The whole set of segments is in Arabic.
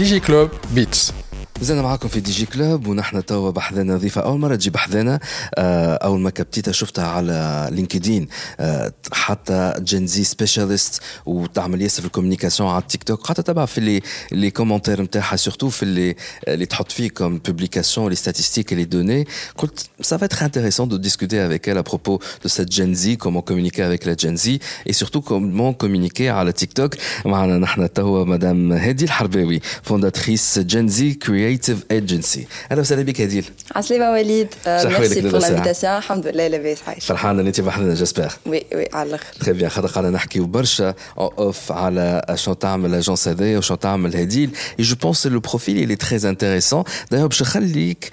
دي جي زلنا معاكم في Digi Club ونحن توا بحذنا ضيفة أول مرة تجي بحذنا آه، أول ما كبتيتها شفتها على LinkedIn آه، حتى Gen Z specialist وتعمل ياسر في ال communication على التيك توك. قعدت تتبع في les les commentaires نتاعها surtout في اللي اللي تحط فيه comme publications les statistiques les données قلت ça va être intéressant de discuter avec elle à propos de cette Gen Z comment communiquer avec la Gen Z et على تيك توك معنا نحن توا مدام هادي الحرباوي fondatrice Gen Z Creative Agency أهلا وسهلا بك هديل. عسلامة وليد merci pour l'invitation الحمد لله لاباس عايش فرحان إن أنت بحذانا j'espère oui oui على الآخر très bien خاطر قاعدين نحكيو برشا off على شنو تعمل ال agence هذايا وشنو تعمل هديل et je pense le profil اللي très intéressant d'ailleurs باش نخليك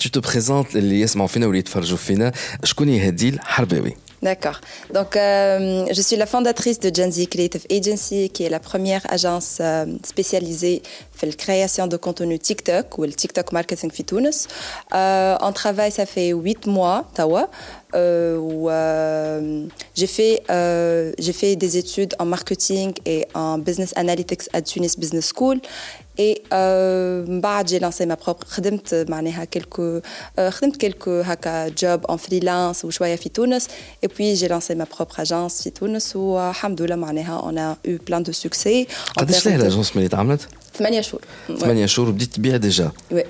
tu te présentes اللي يسمعوا فينا واللي يتفرجوا فينا. شكون هي هديل؟ حرباوي. D'accord. Donc, euh, je suis la fondatrice de Gen Z Creative Agency, qui est la première agence euh, spécialisée dans la création de contenu TikTok ou le TikTok Marketing Fitounes. Euh, on travaille, ça fait huit mois, Tawa, euh, euh, j'ai fait, euh, fait des études en marketing et en business analytics à Tunis Business School. Et euh, j'ai lancé ma propre خدمت معناها quelques خدمت quelques هكا job en freelance وشوية في تونس. Et puis j'ai lancé ma propre agence في تونس والحمد لله معناها on a eu plein de succès. قداش لها ال agence ملي تعملت؟ ثمانية شهور. ثمانية شهور وبديت تبيع déjà oui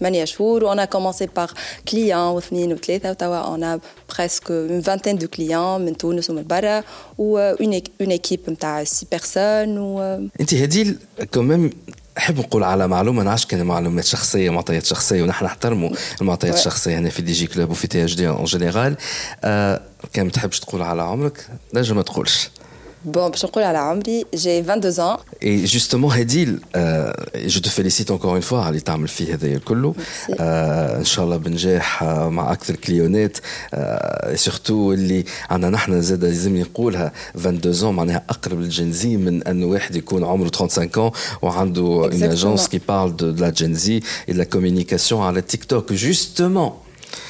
ثمانية شهور و on a commencé par client واثنين وثلاثة وتوا on a presque une vingtaine de clients من تونس ومن برا و une équipe نتاع six personnes و أنت هديل quand même نحب نقول على معلومة نعرفش كان معلومات شخصية معطيات شخصية ونحن نحترموا المعطيات الشخصية هنا في Digi Club وفي THD en général آه كان ما تحبش تقول على عمرك؟ نجم ما تقولش. Bon, je نقول على عمري j'ai 22 ans. Et justement هديل euh, je te félicite encore une fois على اللي تعمل فيه هذايا الكل آه ان شاء الله بنجاح مع أكثر كليونات آه surtout اللي عندنا نحن زاد لازم نقولها 22 معناها اقرب لل Gen Z من انه واحد يكون عمره 35 ans وعنده une agence qui parle de la Gen Z et de la communication على TikTok justement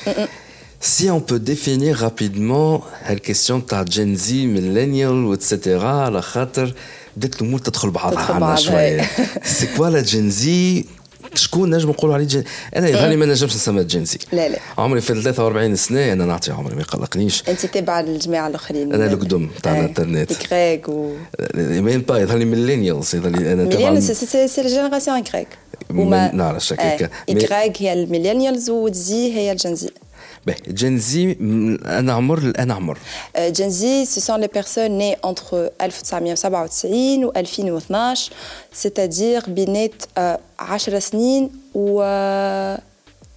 mm -mm. Si on peut définir rapidement la question de Gen Z, millennial, etc. على خاطر بدات الأمور تدخل بعضها عنا شوية c'est quoi la Gen Z شكون نجم نقولوا عليه Gen... أنا يظهر ما نجمش نسمى Gen Z لا لا عمري في 43 سنه أنا نعطي عمري ما يقلقنيش انت تابع الجماعه الاخرين أنا القدم تاع الانترنت كريك و مين با يظهر لي ميلينيالز يظهر لي أنا تبع ميلينيالز سي لا جينيراسيون كريك وما نعرفش هكاك كريك هي الميلينيالز وزي هي الجنزي Gen Z, un عمر الان عمر Gen Z ce sont les personnes nées entre 1997 و 2012 c'est-à-dire بينات 10 سنين و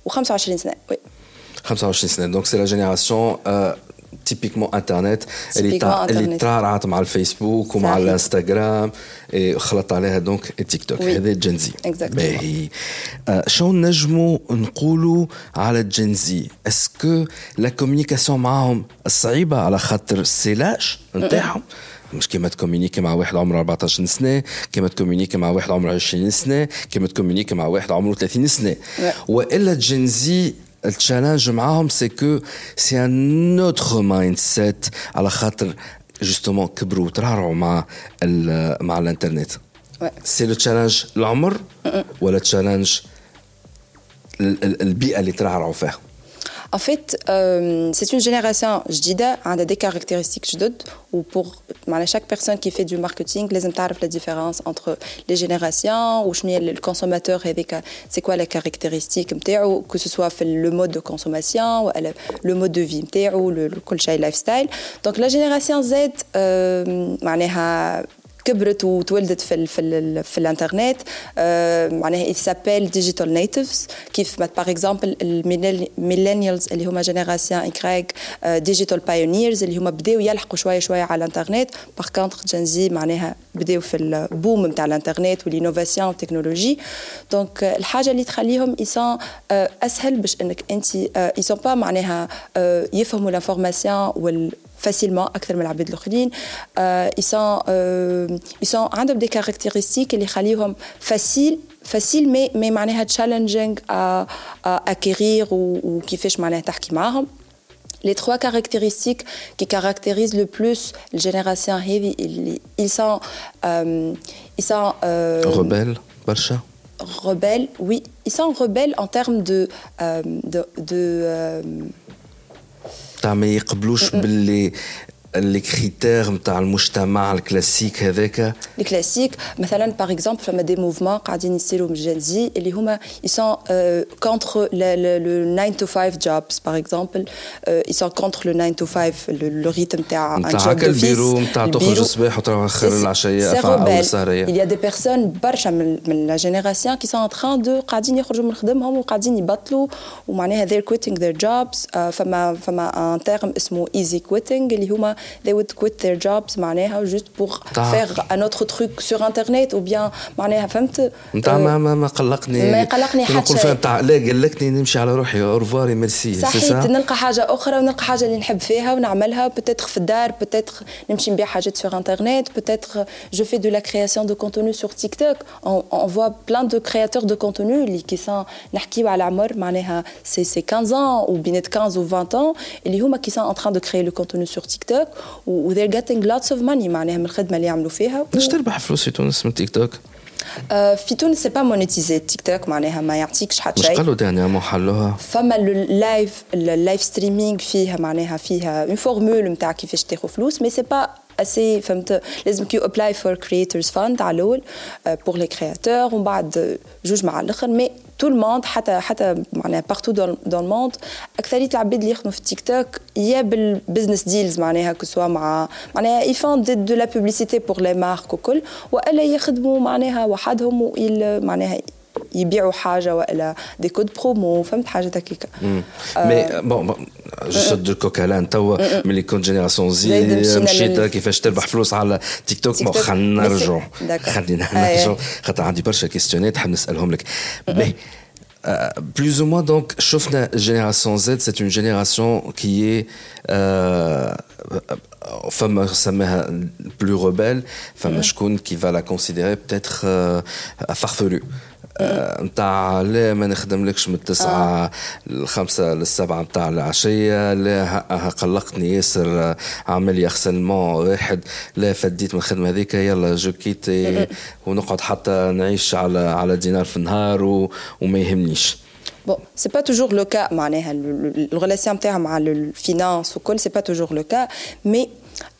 و 25 سنه وي 25 سنه دونك سي لا جينيراسيون typiquement انترنت اللي اللي ترعرعت مع الفيسبوك ومع الانستغرام خلط عليها donc التيك توك هذا Gen Z باهي شو نجموا نقولوا على ال Gen Z est-ce que la communication معاهم صعيبه على خاطر السلاج نتاعهم مش كيما ت communiquer مع واحد عمره 14 سنه كيما ت communiquer مع واحد عمره 20 سنه كيما ت communiquer مع واحد عمره 30 سنه والا Gen Z ال challenge معاهم c'est que c'est un autre mindset على خاطر justement كبروا وترعرعوا مع مع الانترنت c'est le challenge العمر ولا تشالنج البيئه اللي ترعرعوا فيها En fait, euh, c'est une génération جديدة, elle a des hein, caractéristiques جدد, ou pour chaque personne qui fait du marketing, les la différence entre les générations, ou le consommateur, euh, c'est quoi les caractéristiques, que ce soit le mode de consommation, le mode de vie, ou le, le lifestyle. Donc la génération Z, euh, كبرت وتولدت في ال في ال في الانترنت. معناها s'appellent digital natives كيف par exemple ال millennials اللي هما génération اكراك digital pioneers اللي هما بداو يلحقوا شوية شوية على الانترنت. par contre Gen Z معناها بداو في ال boom نتاع الانترنت وال innovation وال technologie donc الحاجة اللي تخليهم ils sont أسهل باش إنك انت ils sont pas معناها يفهموا l'information وال facilement اكثر من العباد الاخرين ils sont ils sont عندهم des caractéristiques اللي يخليهم facile facile mais mais معناها challenging à, à acquérir وكيفاش معناها تحكي معاهم les trois caractéristiques qui caractérisent le plus la génération heavy ils sont euh, ils sont euh, rebelles برشا rebelles oui ils sont rebelles en termes de euh, de, de euh, ما يقبلوش باللي les critères نتاع المجتمع الكلاسيك هذاك classiques مثلا par exemple فما des mouvements قاعدين يصيروا من جين زي اللي هما euh, le, le, le 9 to 5 jobs par exemple euh, ils sont contre le 9 to 5 le, le rythme نتاع de البيرو نتاع تخرج الصباح وتروح اخر العشيه أو السهريه il y a des personnes برشا من, génération qui sont en train de قاعدين يخرجوا من خدمهم وقاعدين يبطلوا ومعناها they're quitting their jobs uh, فما فما un terme اسمه easy quitting اللي هما they would quit their jobs معناها juste pour faire un autre truc sur internet ou bien معناها فهمت نتاع ما ما ما قلقني ما يقلقني حتى شيء نتاع لا قلقني نمشي على روحي اورفوار ميرسي صحيح نلقى حاجه اخرى ونلقى حاجه اللي نحب فيها ونعملها بتاتر في الدار بتاتر نمشي نبيع حاجات sur internet peut-être je fais de la création de contenu sur TikTok on, on voit plein de créateurs de contenu اللي كي سان نحكيو على عمر معناها سي سي 15 ans ou بينات 15 ou 20 ans اللي هما qui sont en train de créer le contenu sur TikTok و they're getting lots of money معناها من الخدمة اللي يعملوا فيها. باش تربح فلوس في تونس من تيك توك؟ في تونس c'est pas monétisé تيك توك معناها ما يعطيكش حتى شيء. مش قالوا dernièrement حلوها؟ فما ال live ال live streaming فيها معناها فيها une formule نتاع كيفاش تاخذ فلوس mais c'est pas assez فهمت؟ لازم كي apply for Creators Fund على الأول pour les créateurs ومن بعد جوج مع الآخر mais tout le monde حتى حتى معناها partout dans le monde أكثرية العباد اللي يخدموا في تيك توك يا بال business deals معناها que ce soit مع معناها ils font de la publicité pour les marques وكل وألا يخدموا معناها وحدهم معناها يبيعوا حاجة وإلا des codes promo فهمت حاجة هكيكا mais bon جو دو كوكالان توا ملي كنت génération Z مشيت كيفاش تربح فلوس على تيك توك bon خلينا نرجعوا. خلينا نرجعوا. خاطر عندي برشا كيستيونات حاب نسألهم لك. مي plus ou moins donc شفنا génération Z c'est une génération qui est euh, femme سماها plus rebelle فما شكون qui va la considérer peut-être euh, farfelue. نتاع لا ما نخدملكش من التسعة آه. الخمسة للسبعة نتاع العشية لا قلقني ياسر عمل لي واحد لا فديت من الخدمة هذيك يلا جو كيت ونقعد حتى نعيش على على دينار في النهار وما يهمنيش Bon, c'est pas toujours le cas, معناها الريلاسيون نتاعها مع الفينانس وكل c'est pas toujours le cas, mais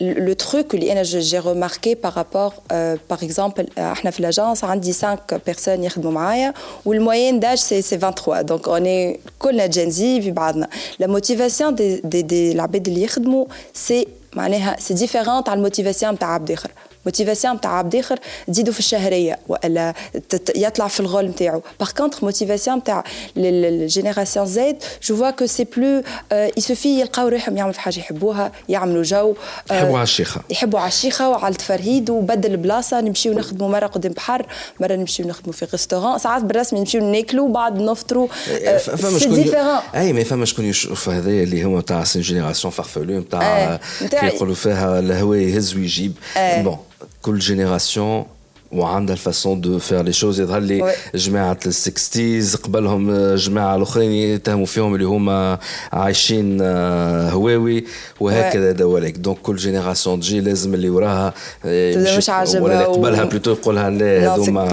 le truc que j'ai remarqué par rapport, euh, par exemple, à l'agence, on a 5 personnes qui où le moyen d'âge c'est 23. Donc on est comme la Gen Z, la motivation des des des c'est c'est différent à la motivation de l'autre. motivation نتاع عبد آخر تزيدوا في الشهرية والا يطلع في ال rôle نتاعو par contre motivation نتاع ال génération Z je vois que c'est plus يسوفي يلقاو روحهم يعملوا في حاجة يحبوها يعملوا جو يحبوا على الشيخه يحبوا على الشيخه وعلى التفرهيد وبدل بلاصه نمشيو نخدموا مرة قدام بحر مرة نمشيو نخدموا في restaurant ساعات بالرسمي نمشيو ناكلوا بعد نفطروا. فما شكون اي ما فما شكون يشوف هذايا اللي هو نتاع c'est une génération farfelue نتاع يقولوا فيها الهواء يهز ويجيب. bon كل génération وعندها ال façon de faire les choses. يظهر لي جماعة ال sixties قبلهم جماعة الأخرين يتهموا فيهم اللي هما عايشين هواوي وهكذا دواليك donc كل génération تجي لازم اللي وراها مش عاجبها ولا اللي قبلها plutôt يقولها لا هذوما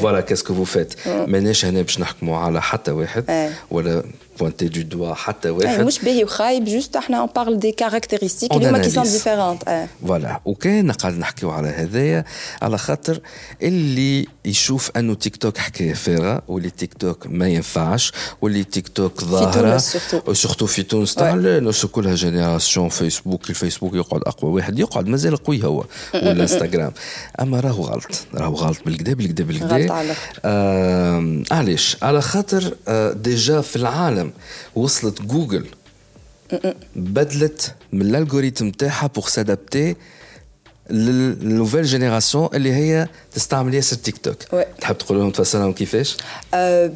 voilà qu'est-ce que vous faites ماناش هنا باش نحكموا على حتى واحد ولا pointer du doigt. حتى واحد مش باهي وخايب juste إحنا on parle des caractéristiques اللي هما qui sont différentes voilà وكان قاعد نحكيو على هذايا. على خاطر اللي يشوف أنه تيك توك حكاية فارغة واللي تيك توك ما ينفعش واللي تيك توك ظاهرة surtout في تونس. تاع الناس كلها génération فيسبوك الفيسبوك يقعد أقوى واحد. يقعد مازال قوي هو والانستغرام أما راهو غلط. راهو غلط بالكدا بالكدا بالكدا آه علاش؟ على خاطر آه déjà في العالم وصلت جوجل. بدلت من ال algorithme تاعها pour s'adapter لل nouvelle génération اللي هي تستعمل ياسر تيك توك. تحب تقول لهم تفسرهم كيفاش؟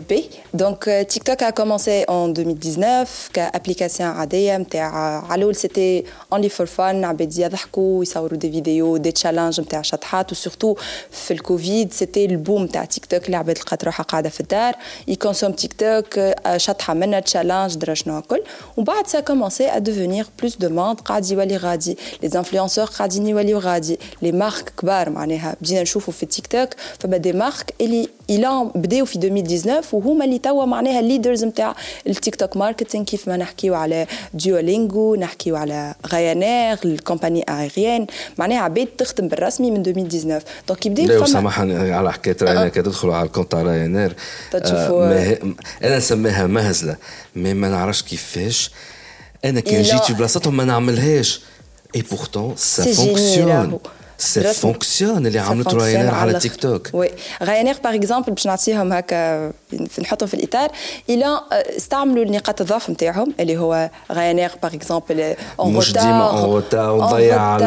بي. donc تيك توك a commencé en 2019 comme application عاديه نتاع على الأول c'était only for fun عباد يضحكوا يصوروا des vidéos des challenges نتاع شطحات و surtout في الكوفيد c'était ال boom نتاع تيك توك اللي عباد لقات روحها قاعدة في الدار ils consomment تيك توك شطحه منها challenge درا شنو الكل ومن بعد ça commençait à devenir plus de monde قاعد يولي غادي les influenceurs قاعدين يوليو غادي غادي les marques كبار معناها بدينا نشوفوا في التيك توك فما des marques اللي الان بداو في 2019 وهما اللي توا معناها ال leaders نتاع التيك توك marketing كيف ما نحكيو على Duolingo نحكيو على Ryanair ال compagnie aérienne معناها عباد تخدم بالرسمي من 2019 donc يبدا لا سامحني على حكاية Ryanair كي تدخل على ال compte تاع Ryanair آه أنا نسميها مهزلة mais ما نعرفش كيفاش. أنا كان جيت في بلاصتهم ما نعملهاش. et pourtant ça fonctionne ça fonctionne اللي عملت Ryanair على تيك توك oui Ryanair par exemple باش نعطيهم هكا نحطهم في الإطار إلى استعملوا نقاط الضعف نتاعهم اللي هو Ryanair par exemple en مش ديما en retard ونضيع على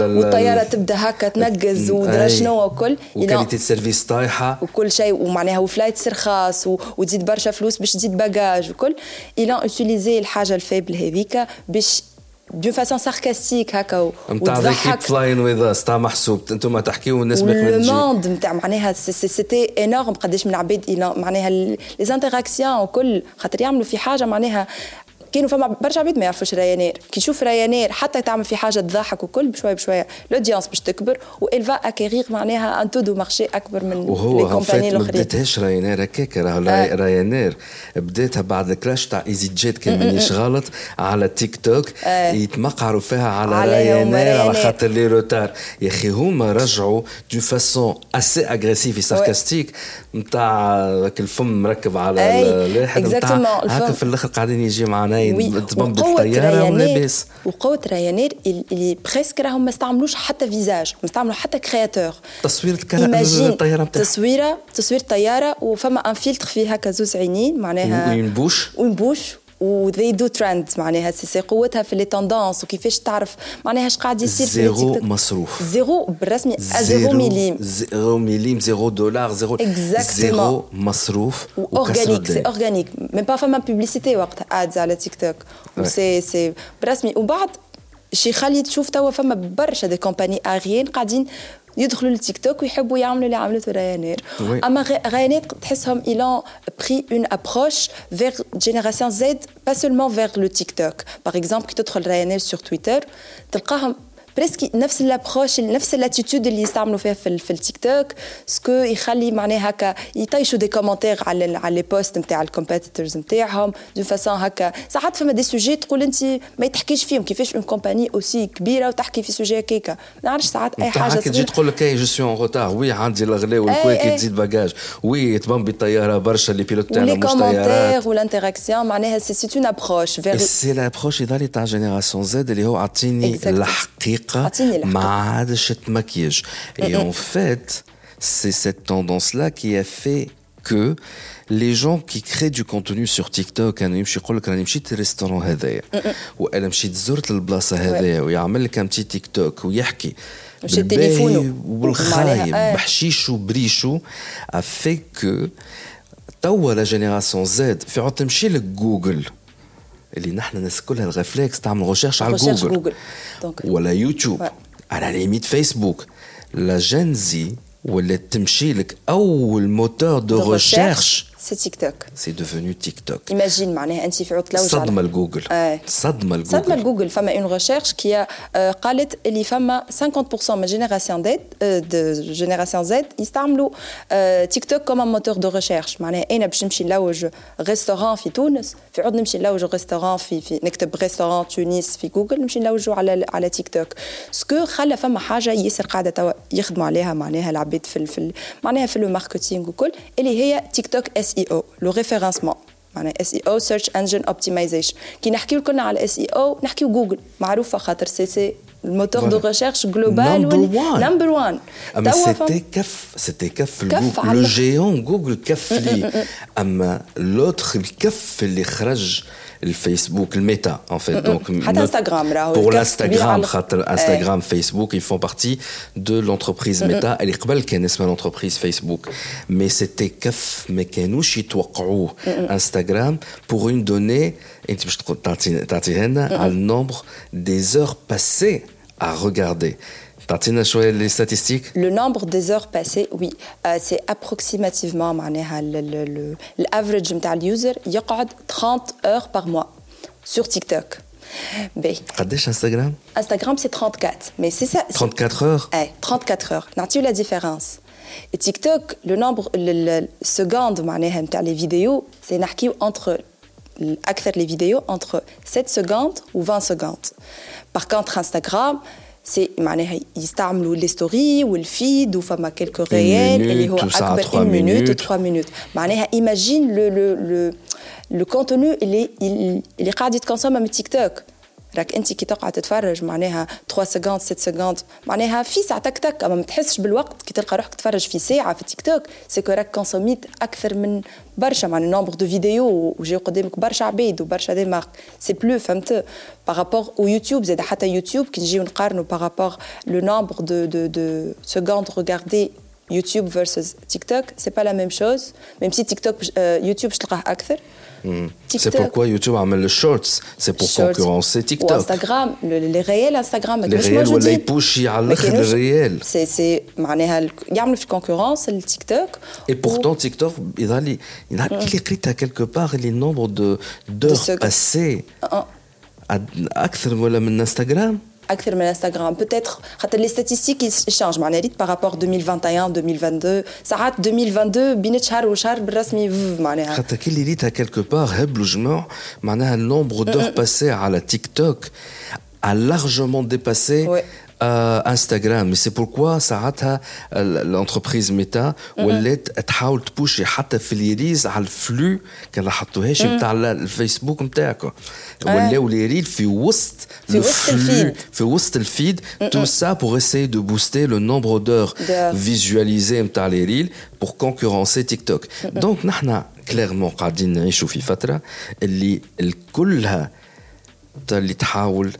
والطيارة تبدأ هكا تنقز ودرا شنو وكل. و qualité ال service طايحة. وكل شيء ومعناها و flight رخاص وتزيد برشا فلوس باش تزيد bagages وكل. ils ont utilisé الحاجة ال faible هذيك باش d'une façon sarcastique هكا نتاع كيب Flying with us تاع محسوب أنتم تحكيو والناس mais le monde نتاع معناها c'était énorme قداش من عباد معناها les interactions وكل خاطر يعملوا في حاجة معناها كانوا فما برشا عباد ما يعرفوش Ryanair. كي يشوف Ryanair حتى تعمل في حاجة تضحك وكل بشويه بشويه l'audience باش تكبر و elle va acquérir معناها un taux de marché أكبر من وهو compagnies الاخرين ما بداتهاش Ryanair هكاك راه Ryanair. بداتها بعد ال crash تاع easyJet كان مانيش غلط على تيك توك يتمقعروا فيها على, على Ryanair على خاطر les retards يا أخي هما رجعوا de façon assez agressive sarcastique نتاع الفم مركب على الواحد نتاع هكا في الآخر قاعدين يجي معنا باين تبان بالطيارة ولاباس وقوة Ryanair اللي presque راهم ما استعملوش حتى visage ما استعملوا حتى créateur تصوير الطيارة نتاعها تصويره تصوير طيارة وفما un filtre فيه هكا زوز عينين معناها une bouche une bouche وذي de trend معناها c'est قوتها في les tendances وكيفاش تعرف معناها اش قاعد يصير في zéro مصروف. zéro بالرسمي zéro ميليم zéro ميليم. zéro دولار zéro zéro مصروف organique c'est organique même pas فما publicité وقت ads على TikTok c'est c'est بالرسمي وبعد شي يخلي تشوف توا فما برشا des compagnies aériennes قاعدين يدخلوا للتيك توك ويحبوا يعملوا اللي عملته Ryanair أما Ryanair تحسهم ils pris une approche vers génération Z pas seulement vers le TikTok par exemple كي تدخل Ryanair sur Twitter تلقاهم presque نفس ال approche نفس ال attitude اللي يستعملوا فيها في, في ال TikTok ce qui يخلي معناها هكا يطيشوا des commentaires على على les posts نتاع ال competitors نتاعهم de façon هكا. ساعات فما des sujets تقول أنت ما يتحكيش فيهم كيفاش une compagnie aussi كبيرة وتحكي في sujet هكاكا ما نعرفش ساعات أي حاجة تجي تقول لك eh je sais en retard oui عندي الاغلى والكويك إيه تزيد bagages oui تبان بالطيارة برشا les pilotes تاعنا مش طيارات. و ال interaction معناها c'est une approche c'est l'approche يظهر تاع génération Z اللي هو عطيني الحقيقة Et en fait, c'est cette tendance-là qui a fait que les gens qui créent du contenu sur TikTok أنا يمشي يقول لك راني مشيت لل restaurant هذايا وأنا مشيت زرت البلاصه هذايا ويعمل لك تي تيك توك ويحكي بالباهي وبالخايب بحشيش وبريشو ça fait que توا la génération Z في عود تمشي لك جوجل اللي نحن الناس كلها ال réflexe تعمل recherche على جوجل ولا YouTube à la limite Facebook la Gen Z ولا تمشي لك أول moteur de recherche c'est TikTok c'est devenu TikTok imagine معناها أنت في عطله صدمة لجوجل. آه. صدمة لجوجل. صدمة لجوجل. فما une recherche كي قالت اللي فما 50% من génération Z de génération Z يستعملوا TikTok comme moteur de recherche معناها أنا باش نمشي نلوج restaurant في تونس في عود نمشي نلوج restaurant في في نكتب ريستوران تونس في جوجل نمشي نلوجوا على على TikTok ce qui خلى فما حاجة ياسر قاعدة توا يخدموا عليها معناها العباد في, في معناها في ال marketing وكل اللي هي TikTok SEO le référencement. معناها SEO Search Engine Optimization. كي نحكيو كنا على SEO نحكيو جوجل معروفة خاطر سي سي الموتور دو ريشيرش جلوبال نمبر 1 أما سيتي كف سيتي كف لو جيون جوجل كف لي. أما لوتر الكف اللي خرج الفيسبوك الميتا en fait donc حتى انستغرام راهو pour l'instagram خاطر انستغرام فيسبوك ils font partie de l'entreprise ميتا اللي قبل كان اسمها l'entreprise فيسبوك mais c'était كف ما كانوش يتوقعوه انستغرام pour une donnée انت باش تعطيها لنا على النومبر des heures passées à regarder les statistiques Le nombre des heures passées, oui, euh, c'est approximativement l'average de user, il y a 30 heures par mois sur TikTok. قداش انستغرام انستغرام سي 34 mais c'est ça 34 heures? اي 34 heures. نعطيو la différence TikTok le nombre ال secondes معناها نتاع les vidéos c'est نحكيو entre أكثر les vidéos entre 7 secondes و 20 secondes par contre Instagram c'est معناها يستعملوا les stories و ال feed وفما quelques reels اللي هو اكبر 1 minute و 3 minutes معناها imagine le le le le contenu اللي اللي قاعد يتكونسوم من تيك توك راك انت كي تقعد تتفرج معناها 3 secondes 6 secondes معناها في ساعة تك أما ما تحسش بالوقت كي تلقى روحك تتفرج في ساعة في TikTok c'est que راك كونسوميت أكثر من برشا معناها nombre de vidéos وجاو قدامك برشا عباد وبرشا des marques c'est plus فهمت par rapport YouTube زاد حتى يوتيوب كي نجيو نقارنوا par rapport le nombre de de de secondes regardées YouTube versus TikTok, c'est pas la même chose. Même si TikTok, euh, YouTube, je le أكثر. Mm. C'est pourquoi YouTube a mis le shorts. C'est pour shorts. concurrencer TikTok. Ou Instagram, le, les réels Instagram. Les réels ou les le réel. C'est il y a une concurrence le TikTok. Et pourtant TikTok, il a il a mm. écrit à quelque part les nombres de d'heures passées. Ah, ah. à Instagram. أكثر من انستغرام بوتيتر خاطر لي ستاتيستيك يشانج معناها ريت بارابور 2021 2022 ساعات 2022 بين شهر وشهر بالرسمي معناها خاطر كي اللي ريتها quelque part هبلوا جماع معناها ال nombre d'heures passées على TikTok a largement dépassé ouais. Euh, Instagram. Mais c'est pourquoi ساعتها l'entreprise Meta ولات تحاول تبوشي حتى في les reels على الفلو كان لاحظتوهاش نتاع الفيسبوك نتاعكم ولاو لي ريل في وسط في وسط ال feed في وسط ال feed tout ça pour essayer de booster le nombre d'heures visualisées نتاع لي ريل pour concurrencer TikTok. Donc نحن clairement قاعدين نعيشوا في فتره اللي الكلها اللي تحاول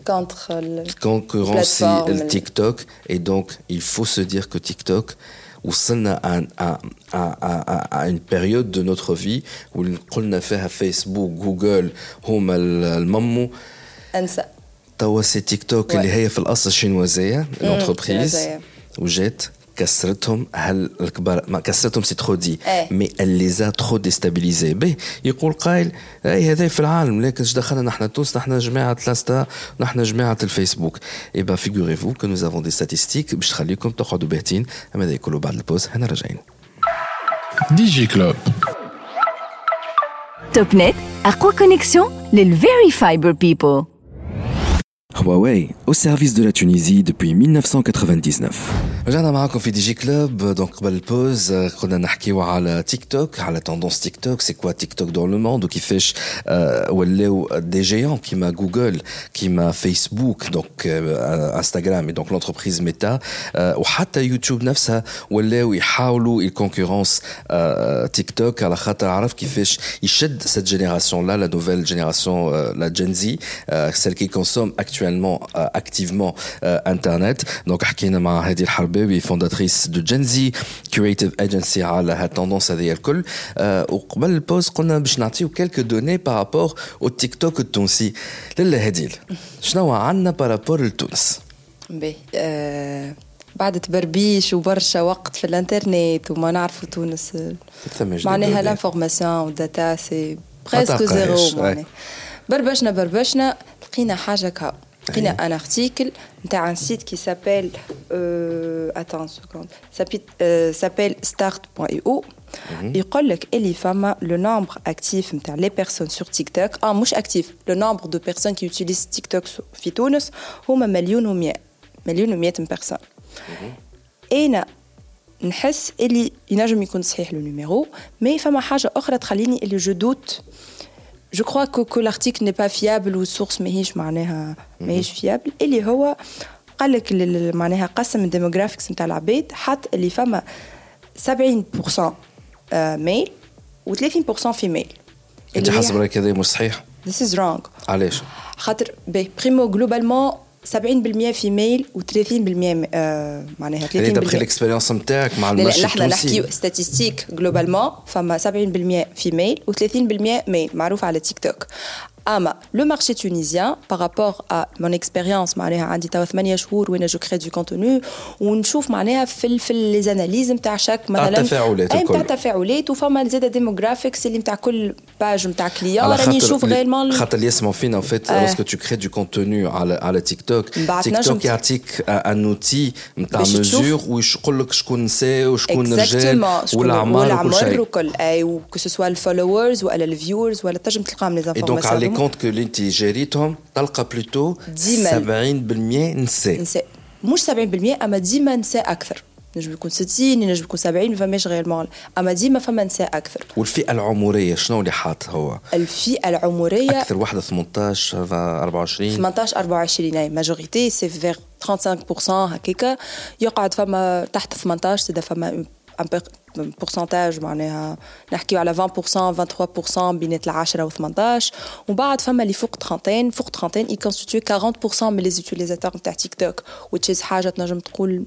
concurrencer le TikTok. Et donc il faut se dire que TikTok وصلنا à, à, à, à une période de notre vie où قلنا فيها فيسبوك جوجل هما الممو انسى توا c'est TikTok اللي هي في الاصل chinoise ال entreprise وجات كسرتهم هل الكبار ما كسرتهم سي ترو دي مي ليزا ترو ديستابيليزي به يقول قائل اي هذا في العالم لكن إيش دخلنا نحن تونس نحن جماعة الانستا نحن جماعة الفيسبوك. اي بان فيغوري فو كو نوز افون دي ستاتيستيك باش تخليكم تقعدوا باهتين أما هذا يقولوا بعد البوز هنا راجعين. دي جي كلوب توب نت اقوى كونيكسيون للفيري فايبر بيبل Huawei, au service de la Tunisie depuis 1999. رجعنا معاكم في DJ Club donc قبل ال pause كنا نحكيو على تيك توك على tendance TikTok c'est quoi TikTok dans le monde وكيفاش ولاو des géants كيما جوجل كيما فيسبوك donc انستغرام donc l'entreprise Meta وحتى يوتيوب نفسها ولاو يحاولوا ال concurrence تيك توك على خاطر عرف كيفاش يشد cette génération لا لا nouvelle génération la Gen Z celle qui consomme actuellement activement internet. donc حكينا مع هذه الحرب البيبي fondatrice de GenZ Creative Agency على هال tendances هذه الكل وقبل ال pause قلنا باش نعطيو quelques données par rapport au TikTok التونسي لله هديل شنو عندنا par rapport لتونس باهي بعد تبربيش وبرشا وقت في الانترنت وما نعرفوا تونس. معناها l'information وال data c'est presque zéro معناها. بربشنا بربشنا لقينا حاجة كاو لقينا un article نتاع un site qui s'appelle attends seconde s'appelle start.io يقول لك اللي فما le nombre actif نتاع les personnes sur TikTok آه مش actif le nombre de personnes qui utilisent TikTok في تونس هما مليون و100 مليون و100 personnes أنا نحس اللي ينجم يكون صحيح le numéro mais فما حاجة أخرى تخليني اللي je doute je crois que l'article n'est pas fiable وال source ماهيش معناها ماهيش fiable اللي هو قال لك معناها قسم ال demographics نتاع العباد حط اللي فما 70% male و30% female أنت حسب رأيك هذا مش صحيح؟ This is wrong علاش؟ خاطر primo globalement 70% female و30% آه معناها 30% هذه d'après ال expérience نتاعك مع ال marché التونسي. نحن نحكيو statistiques globalement فما 70% female و30% male معروف على تيك توك اما le marché tunisien par rapport à mon expérience معناها عندي توا ثمانية شهور وين je crée de contenu ونشوف معناها في في les analyses نتاع chaque مثلا التفاعلات اي نتاع تفاعلات وفما زاد demographics اللي نتاع كل page نتاع client راني نشوف carrément خاطر اللي يسمعوا فينا en fait lorsque tu crées de contenu على على تيك توك تيك توك يعطيك un outil نتاع مزور ويقول لك شكون نساء وشكون رجال والاعمار وكل شيء وكل اي وكو سوا الفولورز ولا الفيورز ولا تنجم تلقاهم les informations compte que اللي انت جاريتهم تلقى plutôt 70% نساء نساء مش 70% اما ديما نساء أكثر نجم يكون 60 ينجم يكون 70 ما فماش غير اما ديما فما نساء أكثر والفيئه العمريه شنو اللي حاط هو؟ الفئه العمريه أكثر وحده 18 24 18 24 اي majorité c'est vers 35% هكاكا يقعد فما تحت 18 c'est-à-dire فما pourcentage معناها نحكيو على 20% 23% بينات العشرة و 18 ومن بعد فما اللي فوق 30 فوق 30 ي constituent 40% من les utilisateurs نتاع تيك توك which is حاجة تنجم تقول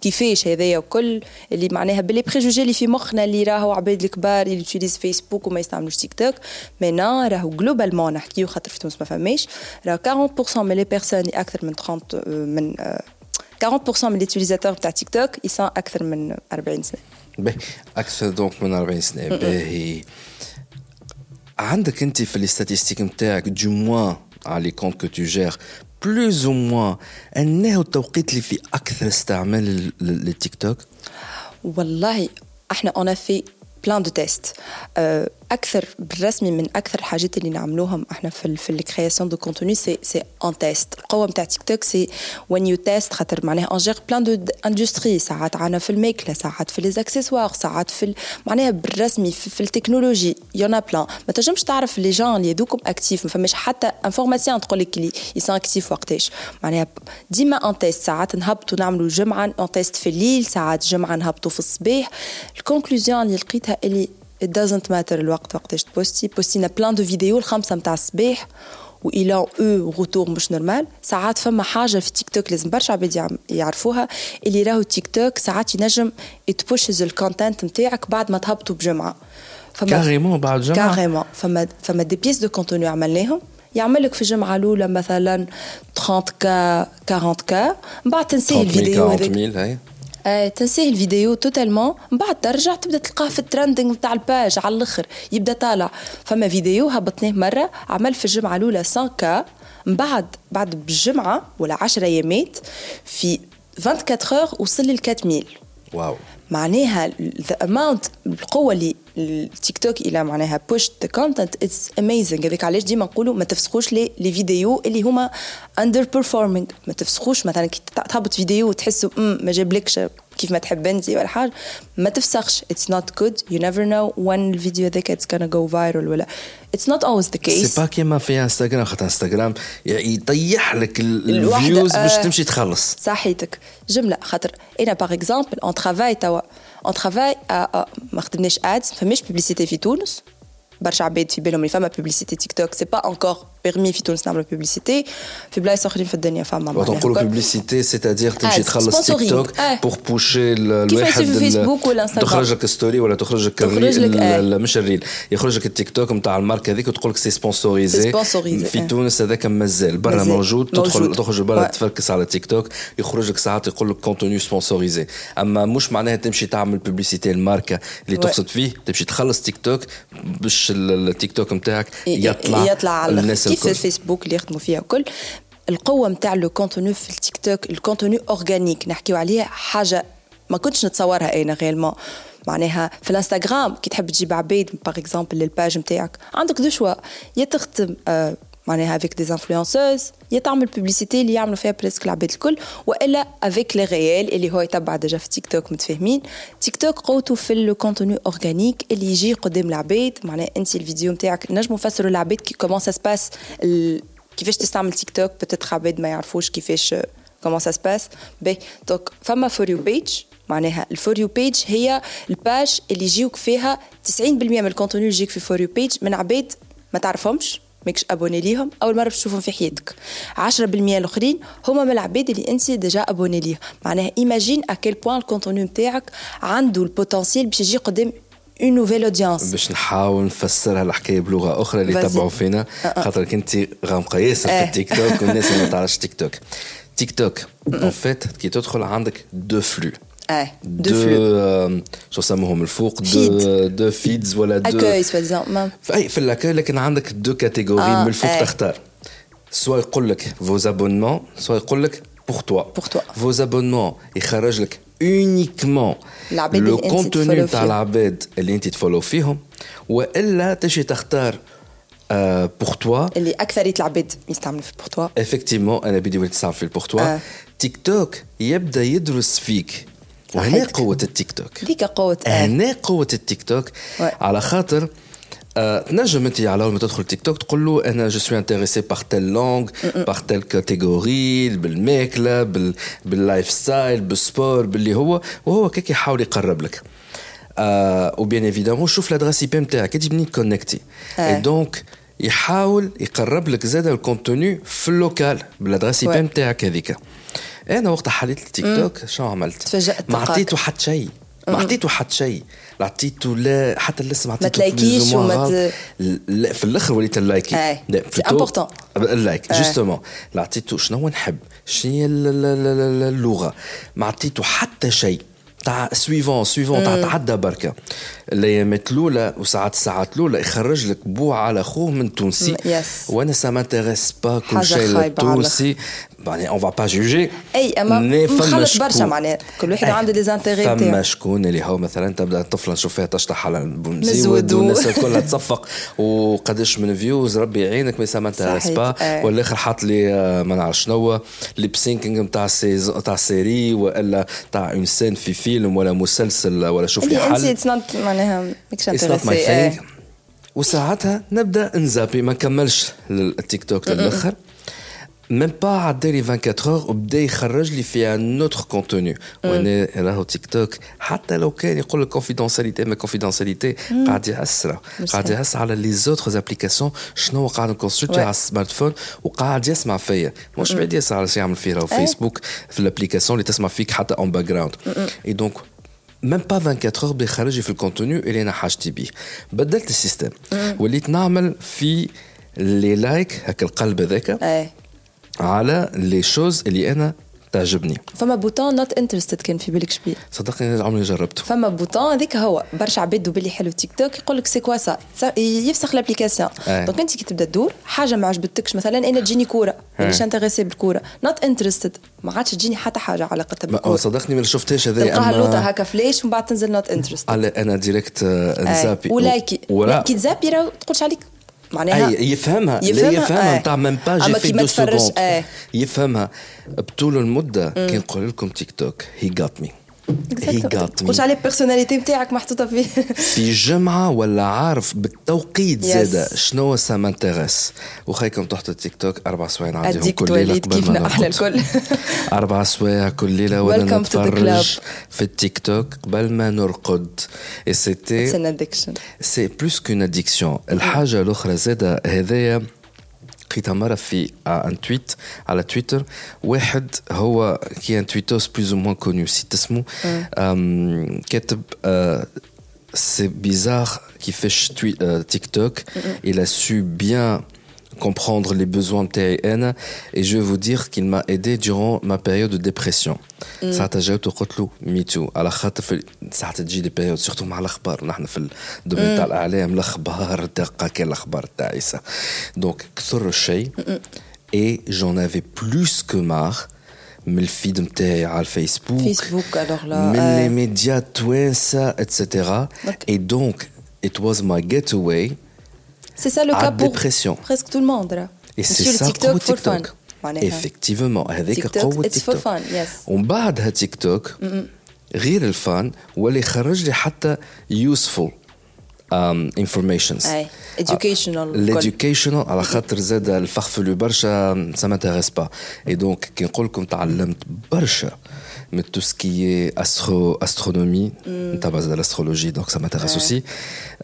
كيفاش هذايا وكل اللي معناها باللي préjugé اللي في مخنا اللي راهو عباد الكبار اللي utilisent فيسبوك وما يستعملوش تيك توك mais non راهو globalement نحكيو خاطر في تونس ما فماش راهو 40% من les personnes أكثر من 30 من 40% من les utilisateurs تاع تيك توك ils sont أكثر من 40 سنه أكثر donc من 40 سنه. باهي عندك انت في ال statistiques نتاعك du moins على les comptes que tu gères بلوز أو موان انه التوقيت اللي فيه أكثر استعمال للتيك توك؟ والله إحنا اون في بلان دو تيست أكثر بالرسمي من أكثر الحاجات اللي نعملوهم إحنا في في الكرياسيون دو كونتوني سي سي ان تيست القوة نتاع تيك توك سي وين يو تيست خاطر معناها اون جير بلان دو اندستري ساعات عنا في الميكله ساعات في لي زاكسيسوار ساعات في معناها بالرسمي في, في التكنولوجي يونا بلان ما تنجمش تعرف لي جان اللي يدوكم اكتيف ما فماش حتى انفورماسيون تقول لك اللي يسون اكتيف وقتاش. معناها ديما on teste ساعات نهبطوا نعملوا جمعه on teste في الليل ساعات جمعه نهبطوا في الصباح. ال conclusion اللي لقيتها اللي it doesn't matter الوقت وقتاش ت posti. posti نا plein de vidéos الخمسه متاع الصباح. و il y a eu retour مش normal ساعات فما حاجة في تيك توك لازم برشا عباد يعرفوها. اللي راهو تيك توك ساعات ينجم يت pushes ال content نتاعك بعد ما تهبطوا بجمعة. فما carrément بعد جمعة؟ carrément. فما فما des pièces de contenu عملناهم. يعمل لك في الجمعة الأولى مثلا 30 K 40 K من بعد تنسي الفيديو هذاك. آه تنسيه الفيديو totalement من بعد ترجع تبدا تلقاه في ال trending نتاع ال page على الأخر. يبدأ طالع. فما فيديو هبطناه مرة. عمل في الجمعة الأولى 100 K من بعد بعد بالجمعه ولا 10 أيامات في 24 heures وصل ل 4000 wow. معناها the amount القوة اللي التيك توك إلى معناها push the content it's amazing هذاك علاش ديما نقولوا ما تفسخوش les vidéos اللي هما underperforming ما تفسخوش مثلا كي تهبط فيديو وتحسوا ما جابلكش كيف ما تحب أنت ولا حاجة. ما تفسخش. it's not good you never know when الفيديو ذاك it's gonna go viral ولا. it's not always the case c'est pas كيما في انستغرام خاطر انستغرام يطيح لك ال views باش تمشي تخلص. صحيتك. جملة. خاطر أنا par exemple on travaille توا. on travaille ما خدمناش ads ما فماش publicité في تونس برشا عباد في بالهم اللي فما publicité تيك توك c'est pas encore permis في تونس نعملوا publicité في بلايص اخرين في الدنيا فما نقولوا publicité c'est-à-dire تمشي تخلص تيك توك pour pusher الواحد في فيسبوك ولا انستغرام تخرج لك story ولا تخرج لك مش ال reel يخرج لك التيك توك نتاع ال marque هذيك وتقول لك c'est sponsorisé في تونس هذاك مازال برا موجود تدخل تخرج برا تفركس على تيك توك يخرج لك ساعات يقول لك contenu sponsorisé اما مش معناها تمشي تعمل publicité ال marque اللي تقصد فيه تمشي تخلص تيك توك باش التيك توك نتاعك يطلع يطلع على الناس كيف الفيسبوك اللي يخدموا فيها الكل القوه نتاع le contenu في التيك توك ال contenu organique نحكيو عليه حاجة ما كنتش نتصورها أنا vraiment معناها في الانستغرام كي تحب تجيب عبيد par exemple لل page نتاعك عندك deux choix يا تخدم آه معناها avec des influenceuses يا تعمل publicité اللي يعملوا فيها presque العباد الكل وإلا avec les reels اللي هو يتبع déjà في تيك توك متفاهمين؟ تيك توك قوته في ال contenu organique اللي يجي قدام العباد معناها أنت الفيديو نتاعك نجموا نفسروا العباد كي comment ça se passe كيفاش تستعمل تيك توك peut-être عباد ما يعرفوش كيفاش comment ça se passe باهي. donc فما for you page معناها ال for you page هي ال page اللي يجيوك فيها 90% من ال contenu اللي يجيك في for you page من عباد ما تعرفهمش. ماكش abonné ليهم أول مرة باش تشوفهم في حياتك. 10% الأخرين هما من العباد اللي أنت déjà abonné ليه معناها imagine à quel point ال contenu نتاعك عنده ال potentiel باش يجي قدام une nouvelle audience باش نحاول نفسرها الحكاية بلغة أخرى اللي يتبعوا فينا. خاطر أنت غامقه ياسر في التيك توك والناس ما تعرفش تيك توك. تيك توك en fait كي تدخل عندك deux flux آه دو فلو شو سموهم الفوق deux deux feeds ولا deux accueils soit في في ال accueil لكن عندك deux catégories آه من الفوق تختار soit يقول لك vos abonnements soit يقول لك pour toi pour toi vos abonnements يخرج لك uniquement le contenu تاع العباد اللي انت ت follow فيهم والا تجي تختار pour toi اللي اكثريه العباد يستعملوا في pour toi effectivement أنا بدي وليت في ال pour toi تيك توك يبدا يدرس فيك وهنا قوة التيك توك. ذيك قوة هنا قوة التيك توك. على خاطر تنجم أنت على أول ما تدخل تيك توك تقول له أنا je suis intéressé par telle langue par telle catégorie بالماكلة بال بال lifestyle بال sport باللي هو وهو كيك يحاول يقرب لك. و bien évidemment شوف l'adresse IP نتاعك انت منين connecté et donc يحاول يقرب لك زاد ال contenu في ال local بال adresse IP نتاعك هذيك. أنا وقت حليت التيك توك شنو عملت؟ تفاجأت ما عطيته حتى شيء. ما عطيته حتى شيء. عطيته لا حتى ما عطيته ما تلايكيش وما لا في الأخر وليت اللايكي لا سي امبورتون اللايك. جوستومون لا عطيته شنو نحب؟ شنو هي اللغة؟ ما عطيته حتى شيء. تاع سويفون سويفون تاع تعدى بركة. الأيامات الأولى وساعات الساعات الأولى يخرج لك بوع على خوه من تونسي. وأنا سا مانتيريس با كل شيء التونسي يعني اون فا با جوجي أي أما مخلط برشا معناها. كل واحد عنده des intérêts فما شكون اللي هو مثلا تبدأ طفله نشوف فيها تشطح على مزود والناس الكل تصفق. وقداش من views ربي يعينك mais ça m'intéresse pas. والآخر حاط لي ما نعرف شنو lip syncing نتاع تاع série وإلا تاع une scène في فيلم ولا مسلسل ولا شوف لي حل. معناها ماكش intéressé وساعتها نبدأ نزابي ما نكملش التيك توك للآخر. même pas عدى لي 24 heures وبدا يخرج لي في un autre contenu وأنا راهو تيك توك حتى لو كان يقول لك confidentialité ما confidentialité قاعد يهس قاعد يهس على les autres applications شنو قاعد نكونسلتي على ال smartphone وقاعد يسمع فيا مش بعيد يسمع على شي يعمل فيه راهو فيسبوك في ال application اللي تسمع فيك حتى en background et donc même pas 24 heures بيخرج في ال contenu اللي أنا حاجتي بيه بدلت ال système وليت نعمل في les likes هكا القلب هذاك على les choses اللي أنا تعجبني. فما bouton not interested كان في بالك شبيه. صدقني عمري جربته. فما bouton هذيك هو برشا عباد باللي حلو تيك توك يقول لك سي كوا سا يفسخ l'application donc أنت كي تبدأ تدور حاجة ما عجبتكش مثلا أنا تجيني كورة. مانيش intéressé بالكورة. not interested ما عادش تجيني حتى حاجة علاقه بالكورة. صدقني ما شفتهاش هذا تلقاها اللوطه هكا فلاش ومن بعد تنزل not interested أنا directe نزابي ولايكي. كي تزابي راه تقولش عليك معناها أي يفهمها يفهمها, يفهمها نتاع même pas جي في deux secondes يفهمها بطول المدة كي نقول لكم TikTok he gets me he gets me قلت عليه ال personnalité نتاعك محطوطه فيه في جمعه ولا عارف بالتوقيت زاد شنو ça m'intéresse وخيكم تحت التيك توك أربع سوايع نعديهم كل ليله ما أحلى الكل أربع سوايع كل ليله وأنا نتفرج في التيك توك قبل ما نرقد c'était c'est plus qu'une addiction الحاجة الاخرى زاده هذايا قريتها مرة في un tweet على تويتر واحد هو qui est un twittos plus ou moins connu سيت اسمه كاتب c'est bizarre كيفاش تيك توك il a su bien comprendre les besoins de TAN et je vais vous dire qu'il m'a aidé durant ma période de dépression. ساعتها جاوبته قلت له me too على خاطر في ساعتها تجي لي période surtout مع الأخبار. نحن في ال domaine تاع الإعلام الأخبار دقة كان الأخبار تعيسه donc كثر الشيء. et j'en avais plus que marre من ال feed نتاعي على ال Facebook. Facebook alors là من les médias توانسه et cetera et donc it was my getaway C'est ça le cas pour dépression. presque tout le monde. Là. Et c'est ça TikTok pour TikTok. effectivement هذيك قوة تيك توك ومن بعدها تيك توك غير الفان ولا يخرج لي حتى useful um, informations اي educational l'educational على خاطر زاد الفخفلو برشا سا مانتيريس با اي دونك كي نقول لكم تعلمت برشا من tout ce qui est astro, astronomie, mm. à base de l'astrologie, donc ça m'intéresse ouais. aussi.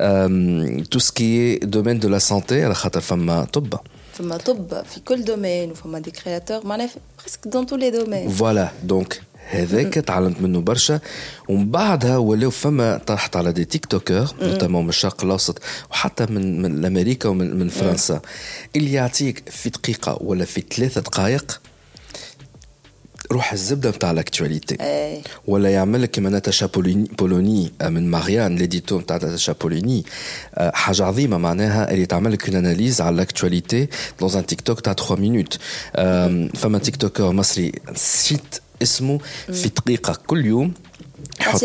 Euh, tout ce qui est domaine de la santé, على خاطر فما طب. فما طب في كل domaine وفما des créateurs معناها presque dans tous les domaines. Voilà, donc هذاك تعلمت منه برشا ومن بعدها ولاو فما طرحت على des TikTokers notamment من الشرق الاوسط وحتى من من أمريكا ومن من فرنسا اللي يعطيك في دقيقه ولا في ثلاثة دقائق روح الزبدة نتاع ال actualité. ولا يعمل لك كيما Natacha Polony من Marianne l'édito نتاع Natacha Polony. حاجة عظيمة معناها اللي تعمل لك analyse على ال actualité dans un TikTok تاع 3 minutes فما TikToker مصري سيت اسمه في دقيقة كل يوم يحط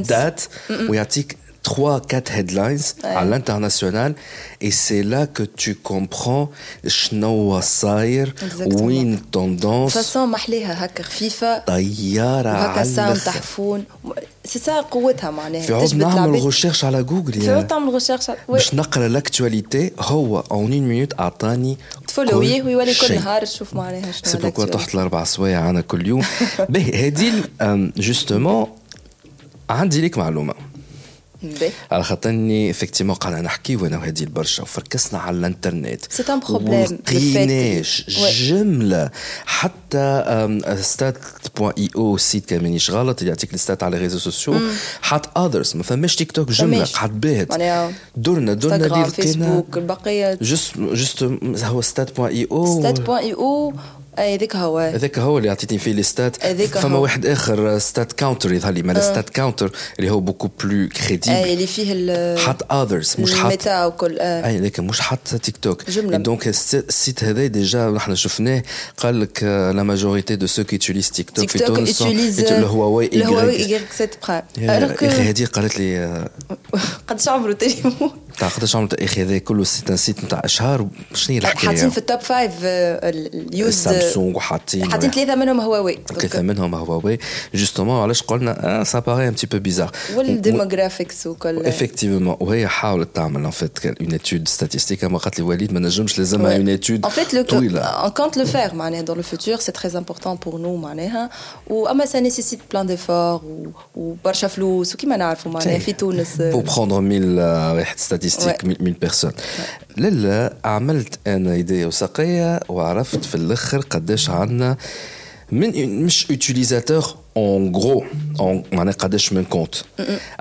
ال date ويعطيك 3 4 headlines ouais. à l'international. Et c'est là que tu comprends شنو صاير وين tendance façon محليها هكا خفيفه طياره هكا ça m' تحفون سي سا قوتها معناها في عوض نعمل recherche على جوجل في عوض تعمل recherche باش نقرا l'actualité هو en une minute اعطاني تفولويه ويولي كل نهار تشوف معناها شنو c'est pourquoi تحت الاربع سوايع أنا كل يوم باهي هذه justement عندي لك معلومه على خاطرني effectivement قاعدة نحكي وأنا وهذه البرشا وفركسنا على الإنترنت. c'est un problème لقيناش جمله حتى stat point io site كان مانيش غلط اللي يعطيك الستات على réseaux sociaux. حط others ما فماش تيك توك جمله قعد باهت درنا درنا اللي لقينا فيسبوك البقيه juste juste هو stat point io stat point io هذاك هو. هذاك هو اللي عطيتني فيه les stats فما. واحد آخر StatCounter يظهر لي مال StatCounter اللي هو beaucoup plus crédible اي اللي فيه حط others مش حط ال Meta وكل آه. اي لكن مش حط تيك توك جمله donc ال site هذا déjà نحن شفناه قال لك la majorité de ceux qui utilisent TikTok في تونس ال Huawei ال Huawei اي 7 Prime أخي هذه قالت لي قداش عمره تليفون تاع قداش عمره أخي هذا كله؟ c'est un site نتاع اشهار شنو هي الحكاية؟ حاطين في ال top five اليوز سامسونج وحاطين حاطين ثلاثة منهم هواوي. ثلاثة منهم Huawei. justement علاش قلنا ça paraît un petit peu bizarre وال demographics وكل. effectivement وهي حاولت تعمل en fait une étude statistique أما قالت لي وليد ما نجمش لازمها en fait طويلة. on compte le faire معناها dans le futur c'est très important pour nous معناها. واما ça nécessite plein d'efforts وبرشا فلوس وكيما نعرفوا معناها في تونس pour prendre 1000 واحد statistique 1000 personnes لا عملت أنا ايديا وسقيه وعرفت في الآخر قداش عندنا من مش en gros en معناها قداش من compte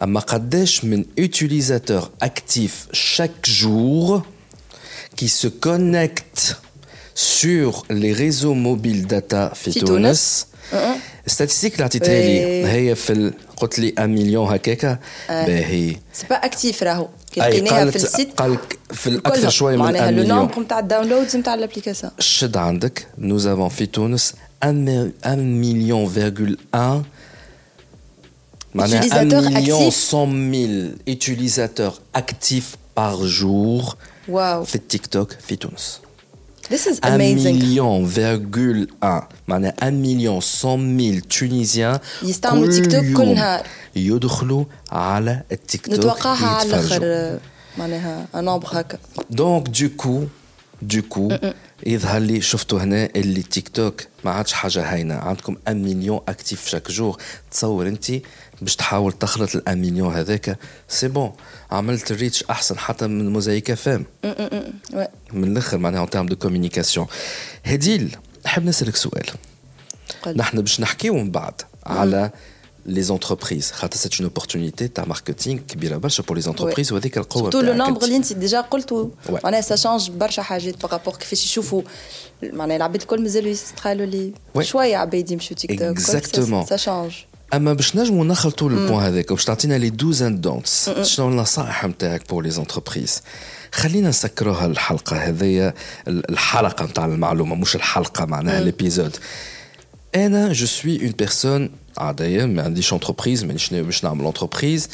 أما قداش من utilisateur actif chaque jour qui se connecte sur les réseaux mobiles data في تونس statistique اللي عطيتها لي هي في قلت لي 1 مليون هكاكا. باهي c'est pas actif راهو. كي لقيناها في ال site قال في الاكثر شوية من 1 مليون معناها le nombre نتاع ال downloads نتاع ال application شد عندك. nous avons في تونس 1 million, 1 million 100 000 utilisateurs actifs par jour. Wow. في TikTok في تونس. This is amazing. 1 million, 1 معناها 1 million 100 000 tunisiens يستعملوا تيك توك كل نهار يدخلوا على التيك توك نتوقعها على الآخر معناها un nombre هكا donc du coup du coup يظهر لي شفتوا هنا اللي تيك توك ما عادش حاجة هينه عندكم 1 مليون actifs chaque jour تصور انت باش تحاول تخلط ال 1 مليون هذاك. c'est bon عملت ال reach أحسن حتى من موزايكا فام من الآخر معناها en termes de communication هديل نحب نسألك سؤال. نحن باش نحكيو من بعد على les entreprises. c'est une opportunité تاع marketing pour les entreprises وهذيك القوة tout le nombre اللي انت déjà قلته. معناها ça change برشا حاجات par rapport كيفاش يشوفوا. معناها العباد الكل مازالوا يستقالوا لي. شوية عباد أما باش نجموا نخلطوا ال point هذاك باش تعطينا les dos and don'ts شنو النصائح نتاعك pour les entreprises خلينا نسكروها الحلقة هذيا الحلقة نتاع المعلومة مش الحلقة معناها l'épisode أنا je suis une personne عادية ما عنديش entreprise مانيش باش نعمل entreprise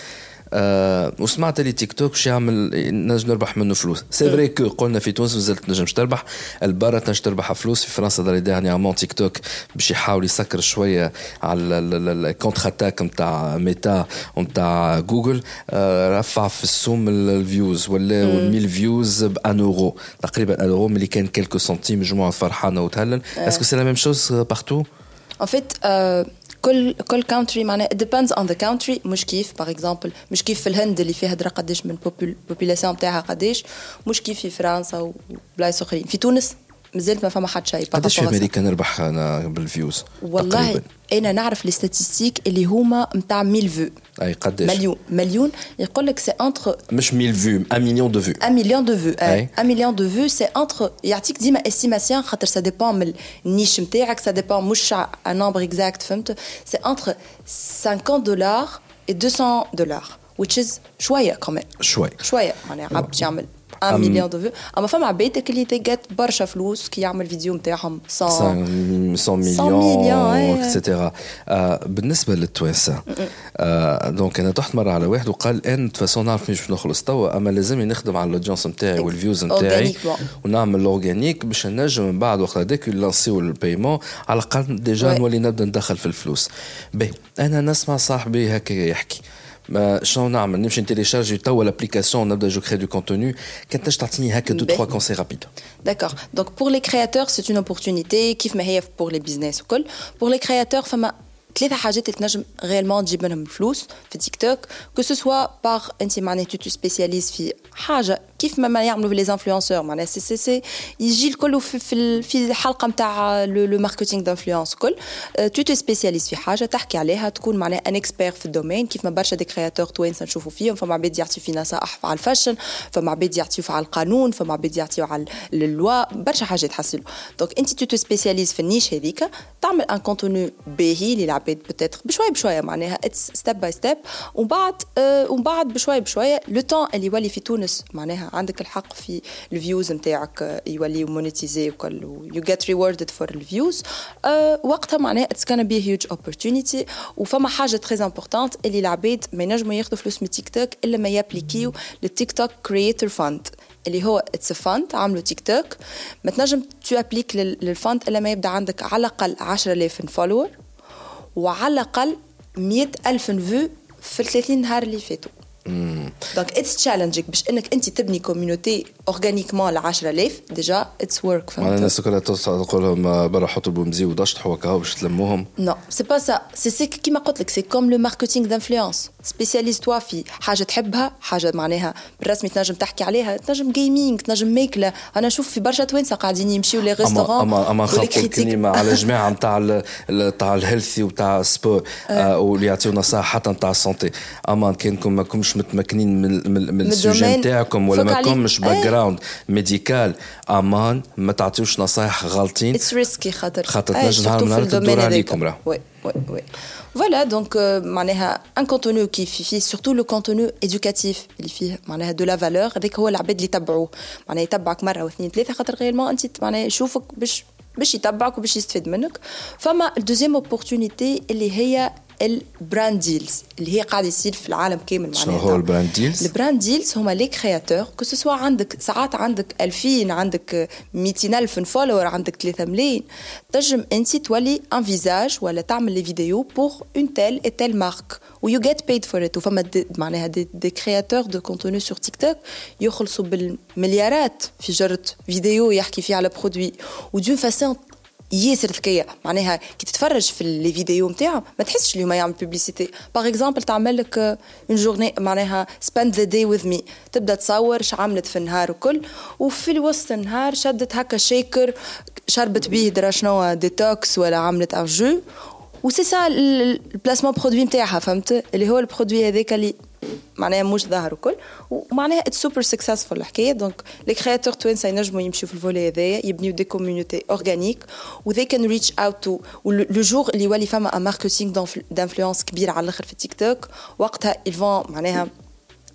أه وسمعت لي تيك توك باش يعمل نجم نربح منه فلوس. c'est vrai que قلنا في تونس مازلت تنجمش تربح. البرا تنجم تربح فلوس. في فرنسا داري dernièrement تيك توك باش يحاول يسكر شوية على ال contre-attaque نتاع ميتا ونتاع جوجل أه رفع في السوم ال views ولا 1000 views ب 1 اورو تقريبا 1 اورو ملي كان quelques centimes مجموعة فرحانة وتهلل. est-ce que c'est la même chose partout En fait, euh, كل كل country معناها depends on the country مش كيف par exemple مش كيف في الهند اللي فيها درا قداش من ال population تاعها قداش مش كيف في فرنسا وبلايص أخرين. في تونس؟ مازال ما فما حد شيء قداش في أمريكا نربح أنا بال views؟ والله تقريبا. أنا نعرف les statistiques اللي هما نتاع 1000 vues. أي قداش؟ مليون. مليون. يقول لك c'est entre مش 1000 vues 1 مليون de vues 1 مليون de vues 1 مليون de vues c'est entre يعطيك ديما estimation خاطر ça dépend من ال niche نتاعك ça dépend مش un nombre exact فهمت؟ c'est entre 50 دولار et 200 دولار which is شوية كمان شوية شوية. معناها عبد يعمل. 1 مليون de vues أما فما عباد اللي تيجت برشا فلوس كي يعمل فيديو نتاعهم 100 100 مليون extra بالنسبة للتوانسة donc أنا طحت مرة على واحد وقال une façon نعرف مش نخلص. توا أما لازمني نخدم على ال audience نتاعي وال views نتاعي ونعمل ال organique باش نجم من بعد وقت هذاك نلانسيو ال paiement على الأقل déjà نولي نبدأ ندخل في الفلوس. باهي أنا نسمع صاحبي هكا يحكي. شنو نعمل نمشي نتيليشارجي توا l'application نبدا je crée du contenu كان تنجم تعطيني هكا deux trois conseils rapides D'accord. Donc pour les créateurs, c'est une opportunité كيف ما هي pour les business وكل. Pour les créateurs فما ثلاثة حاجات اللي تنجم vraiment تجيب منهم الفلوس في تيك توك que ce soit par انت معناها tu spécialises في حاجة كيف ما يعملوا les influenceurs معناها سي سي سي يجي الكل في في, في الحلقة نتاع le marketing d'influence كل tu te spécialises في حاجة تحكي عليها تكون معناها un expert في ال domaine كيف ما برشا des créateurs توانسه نشوفوا فيهم فما عباد يعطيو في نصائح على ال fashion فما عباد يعطيو على القانون فما عباد يعطيو على ال loi برشا حاجات حصلوا donc انت tu te spécialises في ال niche هذيك تعمل un contenu باهي للعباد peut-être بشويه بشويه معناها. it's step by step ومن بعد ومن بعد بشويه بشويه le temps اللي يولي في تونس معناها عندك الحق في ال views نتاعك يولي monétisé وكل you get rewarded for ال views وقتها معناها it's can be huge opportunity وفما حاجة très importante اللي العباد ما ينجموا ياخذوا فلوس من تيك توك إلا ما يابليكيو للتيك توك creator fund اللي هو it's fund عملوا تيك توك ما تنجم tu appliques لل fund إلا ما يبدأ عندك على الأقل 10000 followers وعلى الأقل 100000 vues في ال 30 نهار اللي فاتوا. donc it's challenging باش إنك أنت تبني community organiquement ل 10000 déjà it's work فهمت؟ الناس كلها تقول لهم برا حطوا بومزي ودشت هكا باش تلموهم. non c'est pas ça c'est c'est كيما قلت لك c'est comme le marketing d'influence spécialise-toi في حاجة تحبها حاجة معناها. بالرسمي تنجم تحكي عليها تنجم gaming تنجم ميكله أنا نشوف في برشا توانسه قاعدين يمشيو les restaurants اما أما خاطر مع الجماعه نتاع نتاع ال healthy وتاع ال sport واللي يعطيو نصائح حتى نتاع ال santé أما كانكم ماكمش متمكنين من من ال sujet نتاعكم ولا ماكمش background médical أمان ما تعطيوش نصائح غالطين. it's risky خاطر. خاطر تنجم نهار من تدور عليكم راه. oui oui oui. Voilà, donc معناها un contenu qui فيه surtout le contenu éducatif. اللي فيه معناها de la valeur. هذاك هو العباد اللي يتبعوه. معناها يتبعك مرة واثنين ثلاثة خاطر vraiment أنت معناها يشوفك باش باش يتبعك وباش يستفيد منك. فما ال deuxième opportunité اللي هي ال brand deals اللي هي قاعدة يصير في العالم كامل معناها شنو هو ال brand deals؟ ال brand deals هما les créateurs que soit عندك ساعات عندك 2000 عندك 200 ألف followers عندك 3 ملايين. تنجم أنت تولي un visage ولا تعمل les vidéos pour une telle et telle marque و you get paid for it وفما معناها des, des créateurs de contenu sur تيك توك يخلصوا بالمليارات في جرة فيديو يحكي فيه على produit و d'une façon ياسر ذكيه معناها كي تتفرج في les vidéos نتاعهم ما تحسش اليوم يعمل publicité par exemple تعمل لك une journée معناها spend the day with me تبدأ تصور اش عملت في النهار وكل وفي وسط النهار شدت هكا shaker شربت بيه درا شنو؟ ديتوكس ولا عملت un jus و c'est ça ال placement produit نتاعها فهمت؟ اللي هو ال produit هذاك اللي معناها مش ظاهر وكل ومعناها it's super successful الحكاية. donc les créateurs توانسة ينجموا يمشيو في ال volet هذايا يبنيو des communities organiques و they can reach out to le jour اللي يولي فما un marketing d'influence كبير على الآخر في تيك توك وقتها يلفون معناها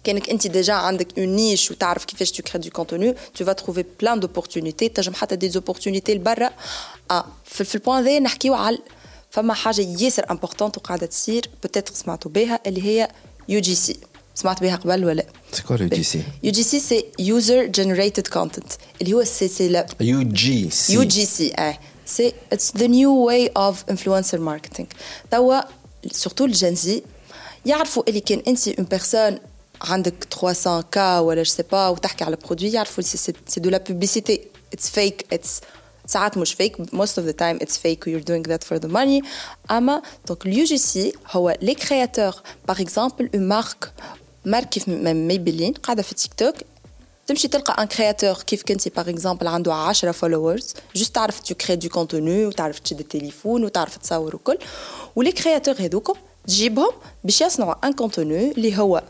كأنك أنت déjà عندك une niche وتعرف كيفاش tu crées du contenu tu vas trouver plein d'opportunités تنجم حتى des opportunités لبرا. آه في, ال point ذا نحكيو على فما حاجة ياسر importante وقاعدة تصير peut-être سمعتوا بها اللي هي UGC سمعت بها قبل ولا سي كوا يو جي سي UGC c'est user generated content اللي هو لا. يو جي سي يو جي C آه. c'est it's the new way of influencer marketing توا surtout ال Gen Z يعرفوا اللي كان انت une personne عندك 300 K ولا je sais pas وتحكي على produit يعرفوا c'est de la publicité it's fake it's ساعات مش fake most of the time it's fake you're doing that for the money. أما donc ال UGC هو les créateurs par exemple une marque marque كيف Maybelline قاعدة في تيك توك تمشي تلقى un créateur كيف كنتي par exemple عنده 10 followers juste تعرف tu crées du contenu وتعرف تشد التليفون وتعرف تصور وكل. و les créateurs هذوكم تجيبهم باش يصنعوا un contenu اللي هو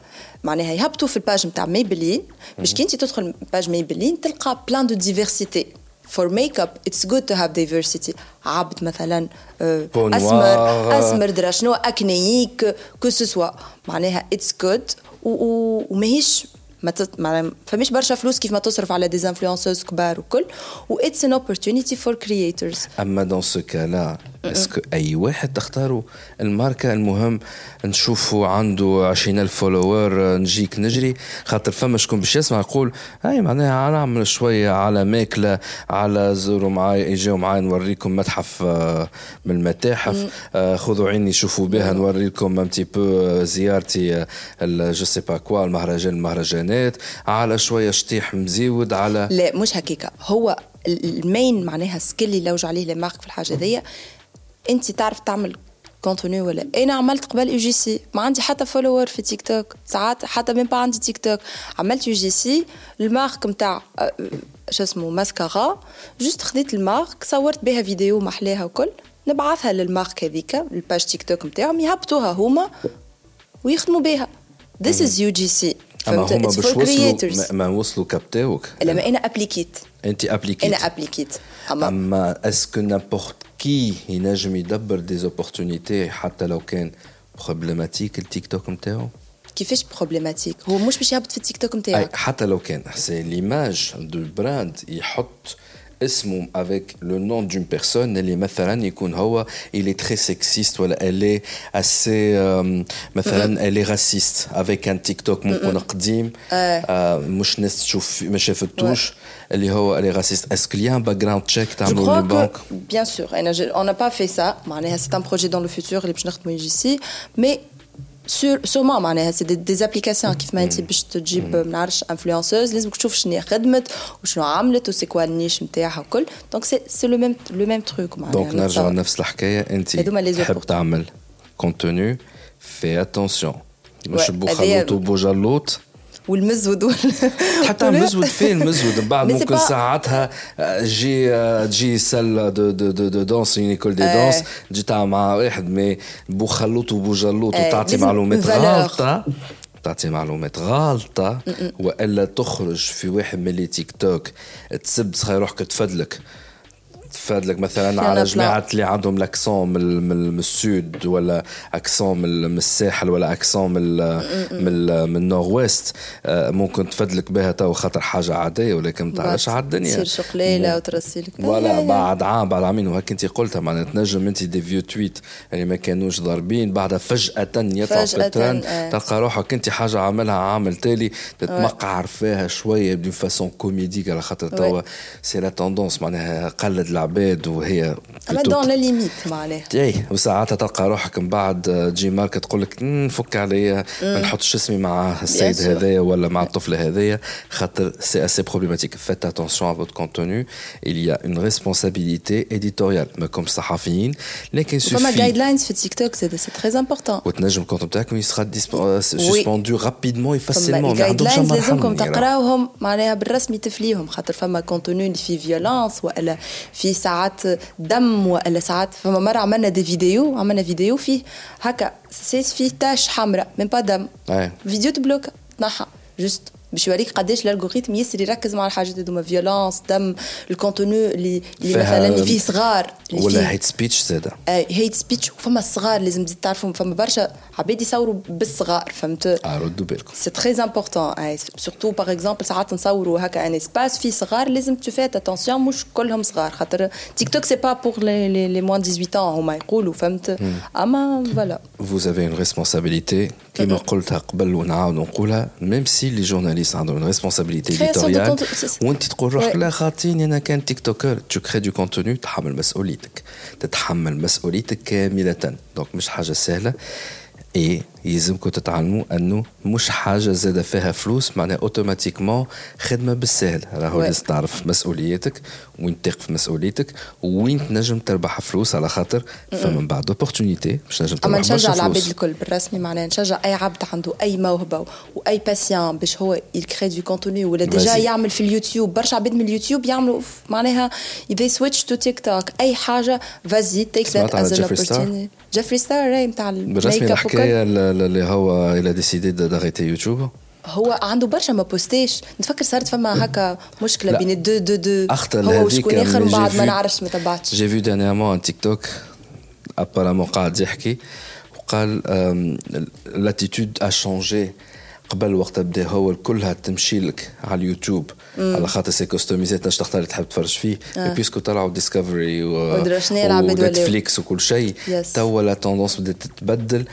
معناها يهبطوا في ال page نتاع Maybelline باش كي انت تدخل page Maybelline تلقى plein de diversité for makeup it's good to have diversity. عبد مثلا أسمر أسمر درا شنو acnéique que ce soit معناها it's good. وماهيش ما تت... ما فماش برشا فلوس كيف ما تصرف على des influenceuses كبار وكل. و it's an opportunity for creators أما dans ce cas-là est-ce que أي واحد تختاروا الماركة المهم نشوفوا عنده 20000 follower نجيك نجري خاطر فما شكون باش يسمع يقول هاي معناها نعمل شوية على ماكلة على زوروا معايا اجيو معايا نوريكم متحف آه، من المتاحف. آه، خذوا عيني شوفوا بها نوري لكم un petit peu زيارتي je sais pas quoi المهرجان المهرجانات. على شوية شطيح مزيود على لا مش هكيكا. هو ال main معناها skill اللي لوج عليه les marques في الحاجة ذي انت تعرف تعمل contenu ولا؟ أنا عملت قبل UGC ما عندي حتى follower في تيك توك ساعات حتى مين با عندي تيك توك عملت UGC ال marque نتاع آه، شو اسمه mascara. juste خديت ال marque صورت بها فيديو محلاها وكل. نبعثها لل marque هذيك ال page تيك توك نتاعهم يهبطوها هما ويخدموا بها. This is UGC أما هما باش وصلوا ما وصلوا كابتاوك لما أنا ابليكيت أنت ابليكيت أنا ابليكيت أما, أما est-ce que n'importe qui ينجم يدبر des opportunités حتى لو كان problématique التيك توك نتاعو كيفاش problématique هو مش باش يهبط في التيك توك نتاعك حتى لو كان c'est l'image de brand يحط اسمه avec le nom d'une personne اللي مثلا يكون هو il est très sexiste ولا elle est assez euh, مثلا elle est raciste avec un TikTok ممكن قديم آه مش ناس تشوف ما شافتوش اللي هو elle est raciste est-ce qu'il y a un background check تعملوا لي بانك bien sûr on n'a pas fait ça معناها c'est un projet dans le futur اللي باش نخدموا ici mais sûr sûrement معناها c'est des, des applications كيف ما انت باش تجيب ما نعرفش influenceuse لازمك تشوف شنو خدمت وشنو عملت و c'est quoi ال niche نتاعها وكل donc c'est c'est le même le même truc معناها donc نرجع لنفس الحكاية انت تحب تعمل contenu fais attention مش بوخلوط وبوجلوط والمزود حتى المزود فين المزود. من بعد ممكن ساعتها تجي تجي salle de de de de danse une école de danse تجي تعمل مع واحد mais بو خلوط وبو جلوط وتعطي معلومات غلطة. تعطي معلومات غلطة. وإلا تخرج في واحد من les TikTok تسب صغير روحك تفدلك. تفادلك مثلا على جماعة اللي عندهم l'accent من, من, السود ولا accent من, الساحل ولا اكسون من من, من النور ويست آه، ممكن تفادلك بها تو خاطر حاجة عادية ولكن ما تعرفش على الدنيا. تصير شقليله وترسلك فوالا بعد عام بعد عامين. وهيك انت قلتها معناها تنجم انت دي فيو تويت اللي ما كانوش ضاربين. بعدها فجأة يطلع في الترند آه. تلقى روحك انت حاجة عاملها عامل تالي تتمقعر فيها شوية بدون فاسون كوميديك على خاطر توا سي لا توندونس معناها قلد العباد وهي اما دون ليميت معناها. اي وساعات تلقى روحك من بعد تجي ماركه تقول لك نفك عليا. ما نحطش اسمي مع السيد هذايا ولا مع الطفله هذايا خاطر c'est assez problématique faites attention à votre contenu il y a une responsabilité éditoriale. ماكم صحفيين لكن sauf فما guide lines في تيك توك c'est très important وتنجم ال compte بتاعك sera suspendu rapidement facilement ما عندهمش لازمكم تقراوهم معناها بالرسمي تفليهم خاطر فما contenu اللي فيه violence ولا في ساعات دم ولا ساعات فما مرة عملنا des vidéos عملنا فيديو فيه هكا سيس فيه tache حمراء من با دم. فيديو تبلوك تنحى juste. باش يوريك قداش ال algorithm ياسر يركز مع الحاجات هذوما. violence دم ال contenu اللي اللي مثلا اللي فيه صغار اللي ولا hate speech زاده. اي hate speech وفما الصغار لازم تزيد تعرفوا فما برشا عباد يصوروا بالصغار فهمت؟ آه ردوا بالكم c'est très important surtout par exemple ساعات نصوروا هكا un espace فيه صغار لازم تو faites attention مش كلهم صغار. خاطر TikTok c'est pas pour les les moins 18 هما يقولوا فهمت؟ أما voilà vous avez une responsabilité. كما قلتها قبل ونعاود نقولها même si les journalistes عندهم une responsabilité éditoriale وانت تقول روحك لا خاطيني أنا كان TikTokeur تو crées du contenu تحمل مسؤوليتك تتحمل مسؤوليتك كامله دونك مش حاجة سهله اي يلزمكم تتعلموا أنه مش حاجة زاد فيها فلوس معناها automatiquement خدمة بالسهل. راهو لازم تعرف مسؤولياتك وين تقف مسؤوليتك وين تنجم تربح فلوس على خاطر. فمن بعد opportunité باش نجم تربح أما نشجع العباد الكل بالرسمي معناها نشجع أي عبد عنده أي موهبة وأي passion باش هو يكري du contenu ولا déjà يعمل في اليوتيوب. برشا عباد من اليوتيوب يعملوا معناها يبي switch to TikTok أي حاجة فازي تيك that is opportunity Jeffree Star راي نتاع بالرسمي الحكاية اللي هو إلى ديسيدي داغيتي يوتيوب هو عنده برشا ما بوستيش. نتفكر صارت فما هكا مشكلة بين دو دو دو. اخطر هو وشكون آخر بعد ما نعرفش ما تبعتش. جي في دانيامون تيك توك ابارامون قاعد يحكي وقال لاتيتود ا شونجي قبل وقت بدا هو كلها تمشي لك على اليوتيوب. مم. على خاطر سي كوستوميزي تنجم تختار اللي تحب تفرج فيه. آه. بيسكو طلعوا ديسكفري و... و Netflix وكل شيء. توا la tendance بدات تتبدل.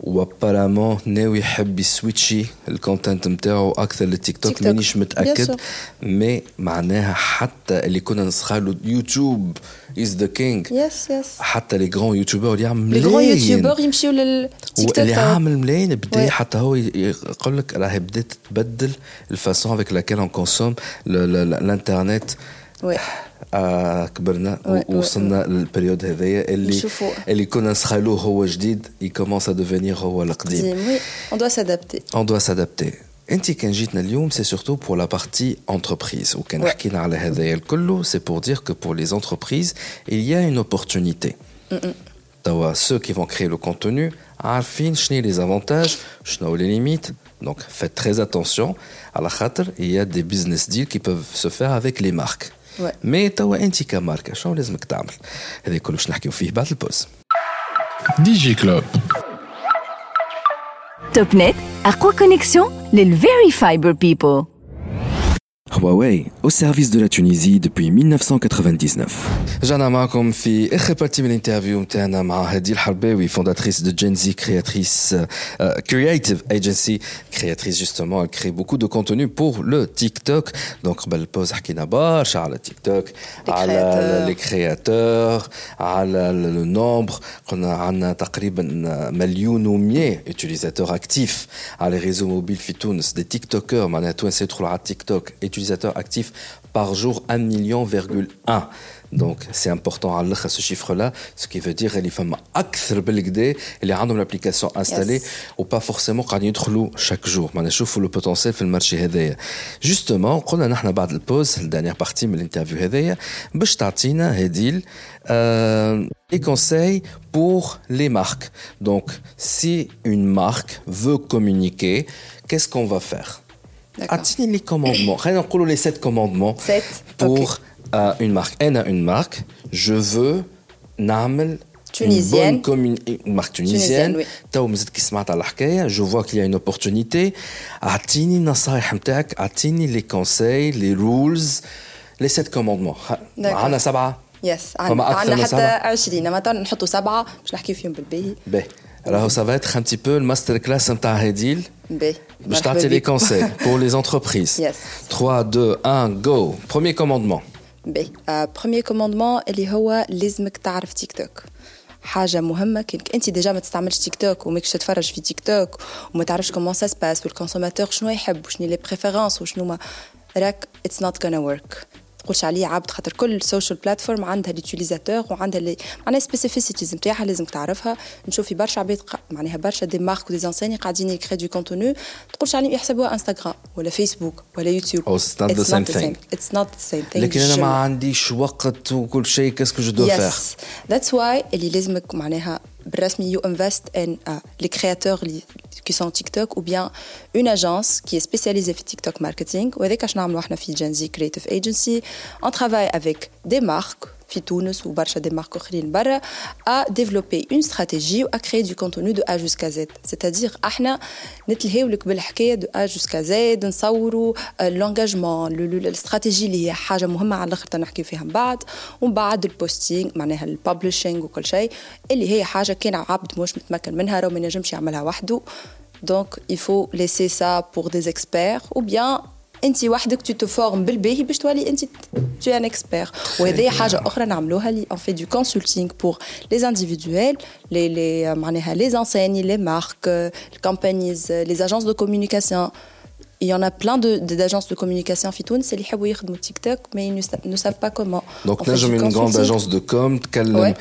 و apparemment ناوي يحب ي switch ي ال content نتاعو أكثر للتيك توك مانيش متأكد mais معناها حتى اللي كنا نسخالو YouTube is the king yes yes حتى les grands YouTubeurs اللي يعمل ملايين لي غران يوتيوبر يمشيو للتيك توك اللي عامل ملايين بدا حتى هو يقول لك راهي بدات تبدل ال façon avec laquelle on consomme الانترنت كبرنا ووصلنا لل période هذايا اللي اللي كنا نسخالوه هو جديد يكومونس à devenir هو القديم. وي اون دو سادابتي اون دو سادابتي انت كان جيتنا اليوم c'est surtout pour la partie entreprise وكان حكينا على هذايا الكل c'est pour dire que pour les entreprises il y a une opportunité. توا ceux qui vont créer le contenu عارفين شنو les avantages شنو لي ليميت donc faites très attention. على خاطر il y a des business deals qui peuvent se faire avec les marques. مي توا انت كماركه شنو لازمك تعمل هذا كله باش نحكيو فيه بعد البوز دي جي كلوب توب نت اقوى كونيكسيون للفيري فايبر بيبل Huawei au service de la Tunisie depuis 1999. جانا معكم في اخر بارتي من الانترفيو نتاعنا مع هدي الحرباوي fondatrice de Gen Z créatrice euh, creative agency créatrice justement elle crée beaucoup de contenu pour le TikTok donc قبل البوز حكينا برشا على تيك توك على لي كرياتور على لو نومبر قلنا عندنا تقريبا مليون و100 utilisateur actifs على les réseaux mobiles في تونس des tiktokers معناها تونس يدخلوا على تيك توك utilisateurs actifs par jour 1 million, donc c'est important à ce chiffre-là, ce qui veut dire qu'il y a أكثر بالكدا اللي عندهم l'application installée ou pas forcément قاعدين يدخلوا chaque jour. ما نشوفوا le potentiel في المارشي هذايا. Justement قلنا نحن بعد البوز الدانيير بارتي من الانترفيو هذايا باش تعطينا هديل euh, les conseils pour les marques. Donc si une marque veut communiquer, qu'est-ce qu'on va faire Atteignez les commandements. Rien les sept commandements pour euh, une marque. Elle a une marque. Je veux Namel. Tunisienne. Une, marque tunisienne. Je vois qu'il y a une opportunité. Atteignez les conseils, les rules, les sept commandements. عندنا سبعة. Yes. عندنا حتى 20 مثلا نحطوا سبعة باش نحكي فيهم بالباهي. Alors, ça va être un petit peu le masterclass de Hedil. Je t'ai les conseils pour les entreprises. Yes. 3, 2, 1, go. Premier commandement. B. Euh, premier commandement, اللي هو لازمك تعرف تيك توك. حاجة مهمة كأنك أنت ديجا ما تستعملش تيك توك وماكش تتفرج في تيك توك وما تعرفش كومون سا سباس والكونسوماتور شنو يحب وشنو لي بريفيرونس وشنو ما راك اتس نوت gonna ورك تقولش عليه عبد خاطر كل سوشيال بلاتفورم عندها ليوتيليزاتور وعندها لي معناها سبيسيفيسيتيز نتاعها لازم تعرفها. نشوف في برشا عباد معناها برشا دي مارك ودي انساني قاعدين يكري دو كونتوني تقولش عليهم يحسبوها انستغرام ولا فيسبوك ولا يوتيوب اتس نوت ذا سيم ثينغ اتس نوت ذا سيم ثينغ لكن أنا ما عنديش وقت وكل شيء كاسكو جو دو فير ذاتس واي اللي لازمك معناها بالرسمي you invest in uh, les créateurs qui sont TikTok ou bien une agence qui est spécialisée في TikTok marketing وهذاك اش نعملوا احنا في Gen Z Creative Agency on travaille avec des marques في تونس وبرشا دي مارك اخرين برا ا ديفلوبي اون استراتيجي و كري دو كونتوني دو ا جوسكا زد سيتادير إحنا نتلهيو لك بالحكايه دو ا جوسكا زد نصوروا لونجاجمون الاستراتيجي اللي هي حاجة مهمه على الآخر نحكي فيها من بعد ومن بعد البوستينغ معناها الببلشينغ وكل شيء اللي هي حاجة كان عبد مش متمكن منها راه ما ينجمش يعملها وحده دونك il faut laisser ça pour des experts ou bien انت وحدك تو تفورم بالباهي باش تولي انت تو ان اكسبير. وهذه حاجة أخرى نعملوها لي اون في دو كونسلتينغ بور لي انديفيدويل لي لي معناها لي انسيني لي مارك الكومبانيز لي اجونس دو كومونيكاسيون Il y en a plein d'agences de, de, communication fitoun, c'est les de TikTok, mais ils ne, ne, savent pas comment. Donc là, j'ai une grande agence de com, ouais.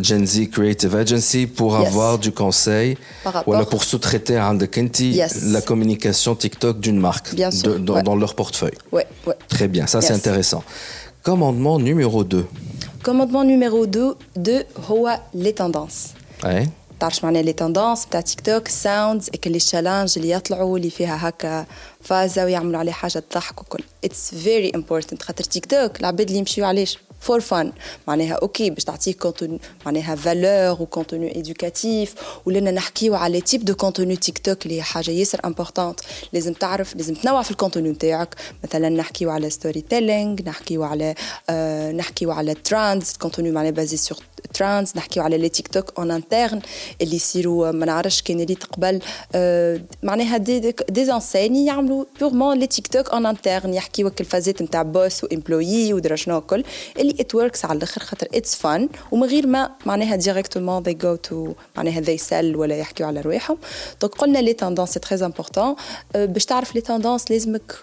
Gen Z Creative Agency, pour avoir du conseil, voilà, pour sous-traiter à yes. la communication TikTok d'une marque dans, leur portefeuille. Ouais, Très bien, ça c'est intéressant. Commandement numéro 2. Commandement numéro 2 de Hoa les tendances. تعرفش معناها لي توندونس بتاع تيك توك ساوندز لي تشالنج اللي يطلعوا اللي فيها هكا فازة ويعملوا عليه حاجة تضحك وكل. اتس فيري امبورتنت خاطر تيك توك العباد اللي يمشيو علاش فور فان معناها أوكي باش تعطيك كونتوني معناها فالور وكونتوني ايدوكاتيف ولنا نحكيو على تيب دو كونتوني تيك توك اللي هي حاجة ياسر امبورطونت لازم تعرف لازم تنوع في الكونتوني نتاعك. مثلا نحكيو على ستوري تيلينغ نحكيو على آه نحكيو على ترانز كونتوني معناها بازي سور ترانز نحكيو على لي تيك توك اون انترن اللي يصيروا ما نعرفش كان ريت قبل آه معناها دي دي, دي انسيني يعملوا بيغمون لي تيك توك اون انترن يحكيو الفازات نتاع بوس وامبلوي ودرا شنو الكل اللي ات وركس على الأخر خاطر اتس فان ومن غير ما معناها ديريكتومون they go to معناها they sell ولا يحكيو على رواحهم. donc قلنا les tendances c'est très important باش تعرف les tendances لازمك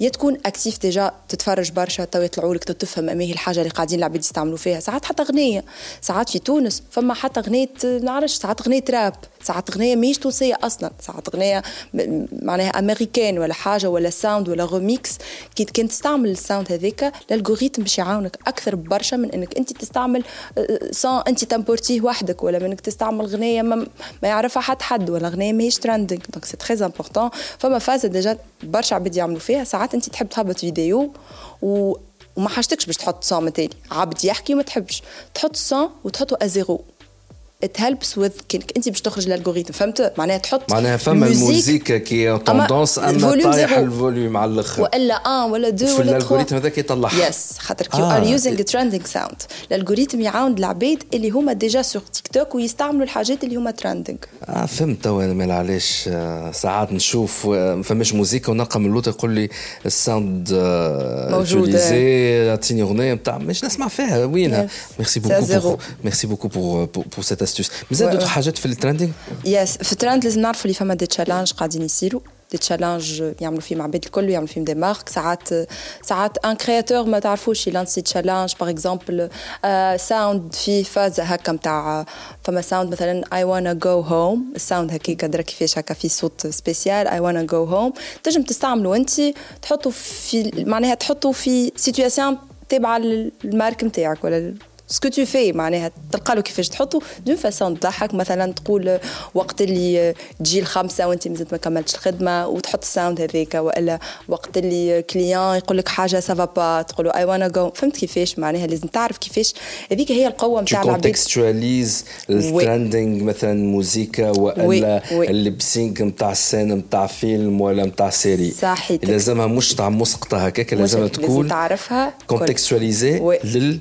يا تكون actif déjà تتفرج برشا تو يطلعوا لك تفهم ما هي الحاجة اللي قاعدين العباد يستعملوا فيها. ساعات حتى أغنية ساعات في تونس فما حتى أغنية نعرفش ساعات أغنية راب ساعات اغنيه ماهيش تونسية أصلا. ساعات اغنيه معناها أمريكان ولا حاجة ولا sound ولا روميكس كي كان تستعمل ال sound هذاك ال algorithm باش يعاونك أكثر برشا من إنك أنت تستعمل son انت تمبورتيه وحدك ولا من إنك تستعمل اغنيه ما, ما يعرفها حد حد ولا اغنيه ماهيش trending donc c'est très important فما فاز déjà برشا عباد يعملوا فيها. ساعات أنت تحب تهبط فيديو و وما حاجتكش باش تحط son تاني عبد يحكي وما تحبش. تحط son وتحطه à zéro it helps with كانك انت باش تخرج ال algorithm فهمت؟ معناها تحط معناها فما الموزيكا qui tendance اما طايح ال volume على الآخر. وإلا un ولا deux ولا في ال algorithm هذاك يطلعها. yes خاطر كي you are using trending sound ال algorithm يعاون العباد اللي هما déjà sur تيك توك ويستعملوا الحاجات اللي هما trending آه فهمت توا أنا مال علاش ساعات نشوف ما فماش موزيكا ونلقى من اللوطه يقول لي ال sound موجود اعطيني اغنيه نتاع مش نسمع فيها وينها؟ merci beaucoup merci beaucoup pour pour cette astuce مازال دوت حاجات في ال trending yes في الترند لازم نعرفوا اللي فما des challenges قاعدين يصيروا des challenges يعملوا فيهم عباد الكل ويعملوا فيهم des marques ساعات ساعات un créateur ما تعرفوش ي lancer challenge par exemple sound في فاز هكا نتاع فما sound مثلا اي وأنا go home ال sound هكاك درا كيفاش هكا في صوت spécial اي وأنا go home تنجم تستعملوا انت تحطوا في معناها تحطوا في situation تابعه لل marque نتاعك ولا ce que tu fais معناها تلقى له كيفاش تحطه d'une façon تضحك مثلا تقول وقت اللي تجي الخمسة وانت مازلت ما كملتش الخدمة وتحط ال sound هذاك وإلا وقت اللي client يقول لك حاجة سافا با تقول له اي وأنا جو فهمت كيفاش؟ معناها لازم تعرف كيفاش. هذيك هي القوة نتاع العباد contextualiser ال trending مثلا موزيكا وإلا ال lip sync نتاع ال scène نتاع فيلم ولا نتاع série صحيح. لازمها مش تاع مسقطه هكاك لازمها تكون تعرفها. contextualiser لل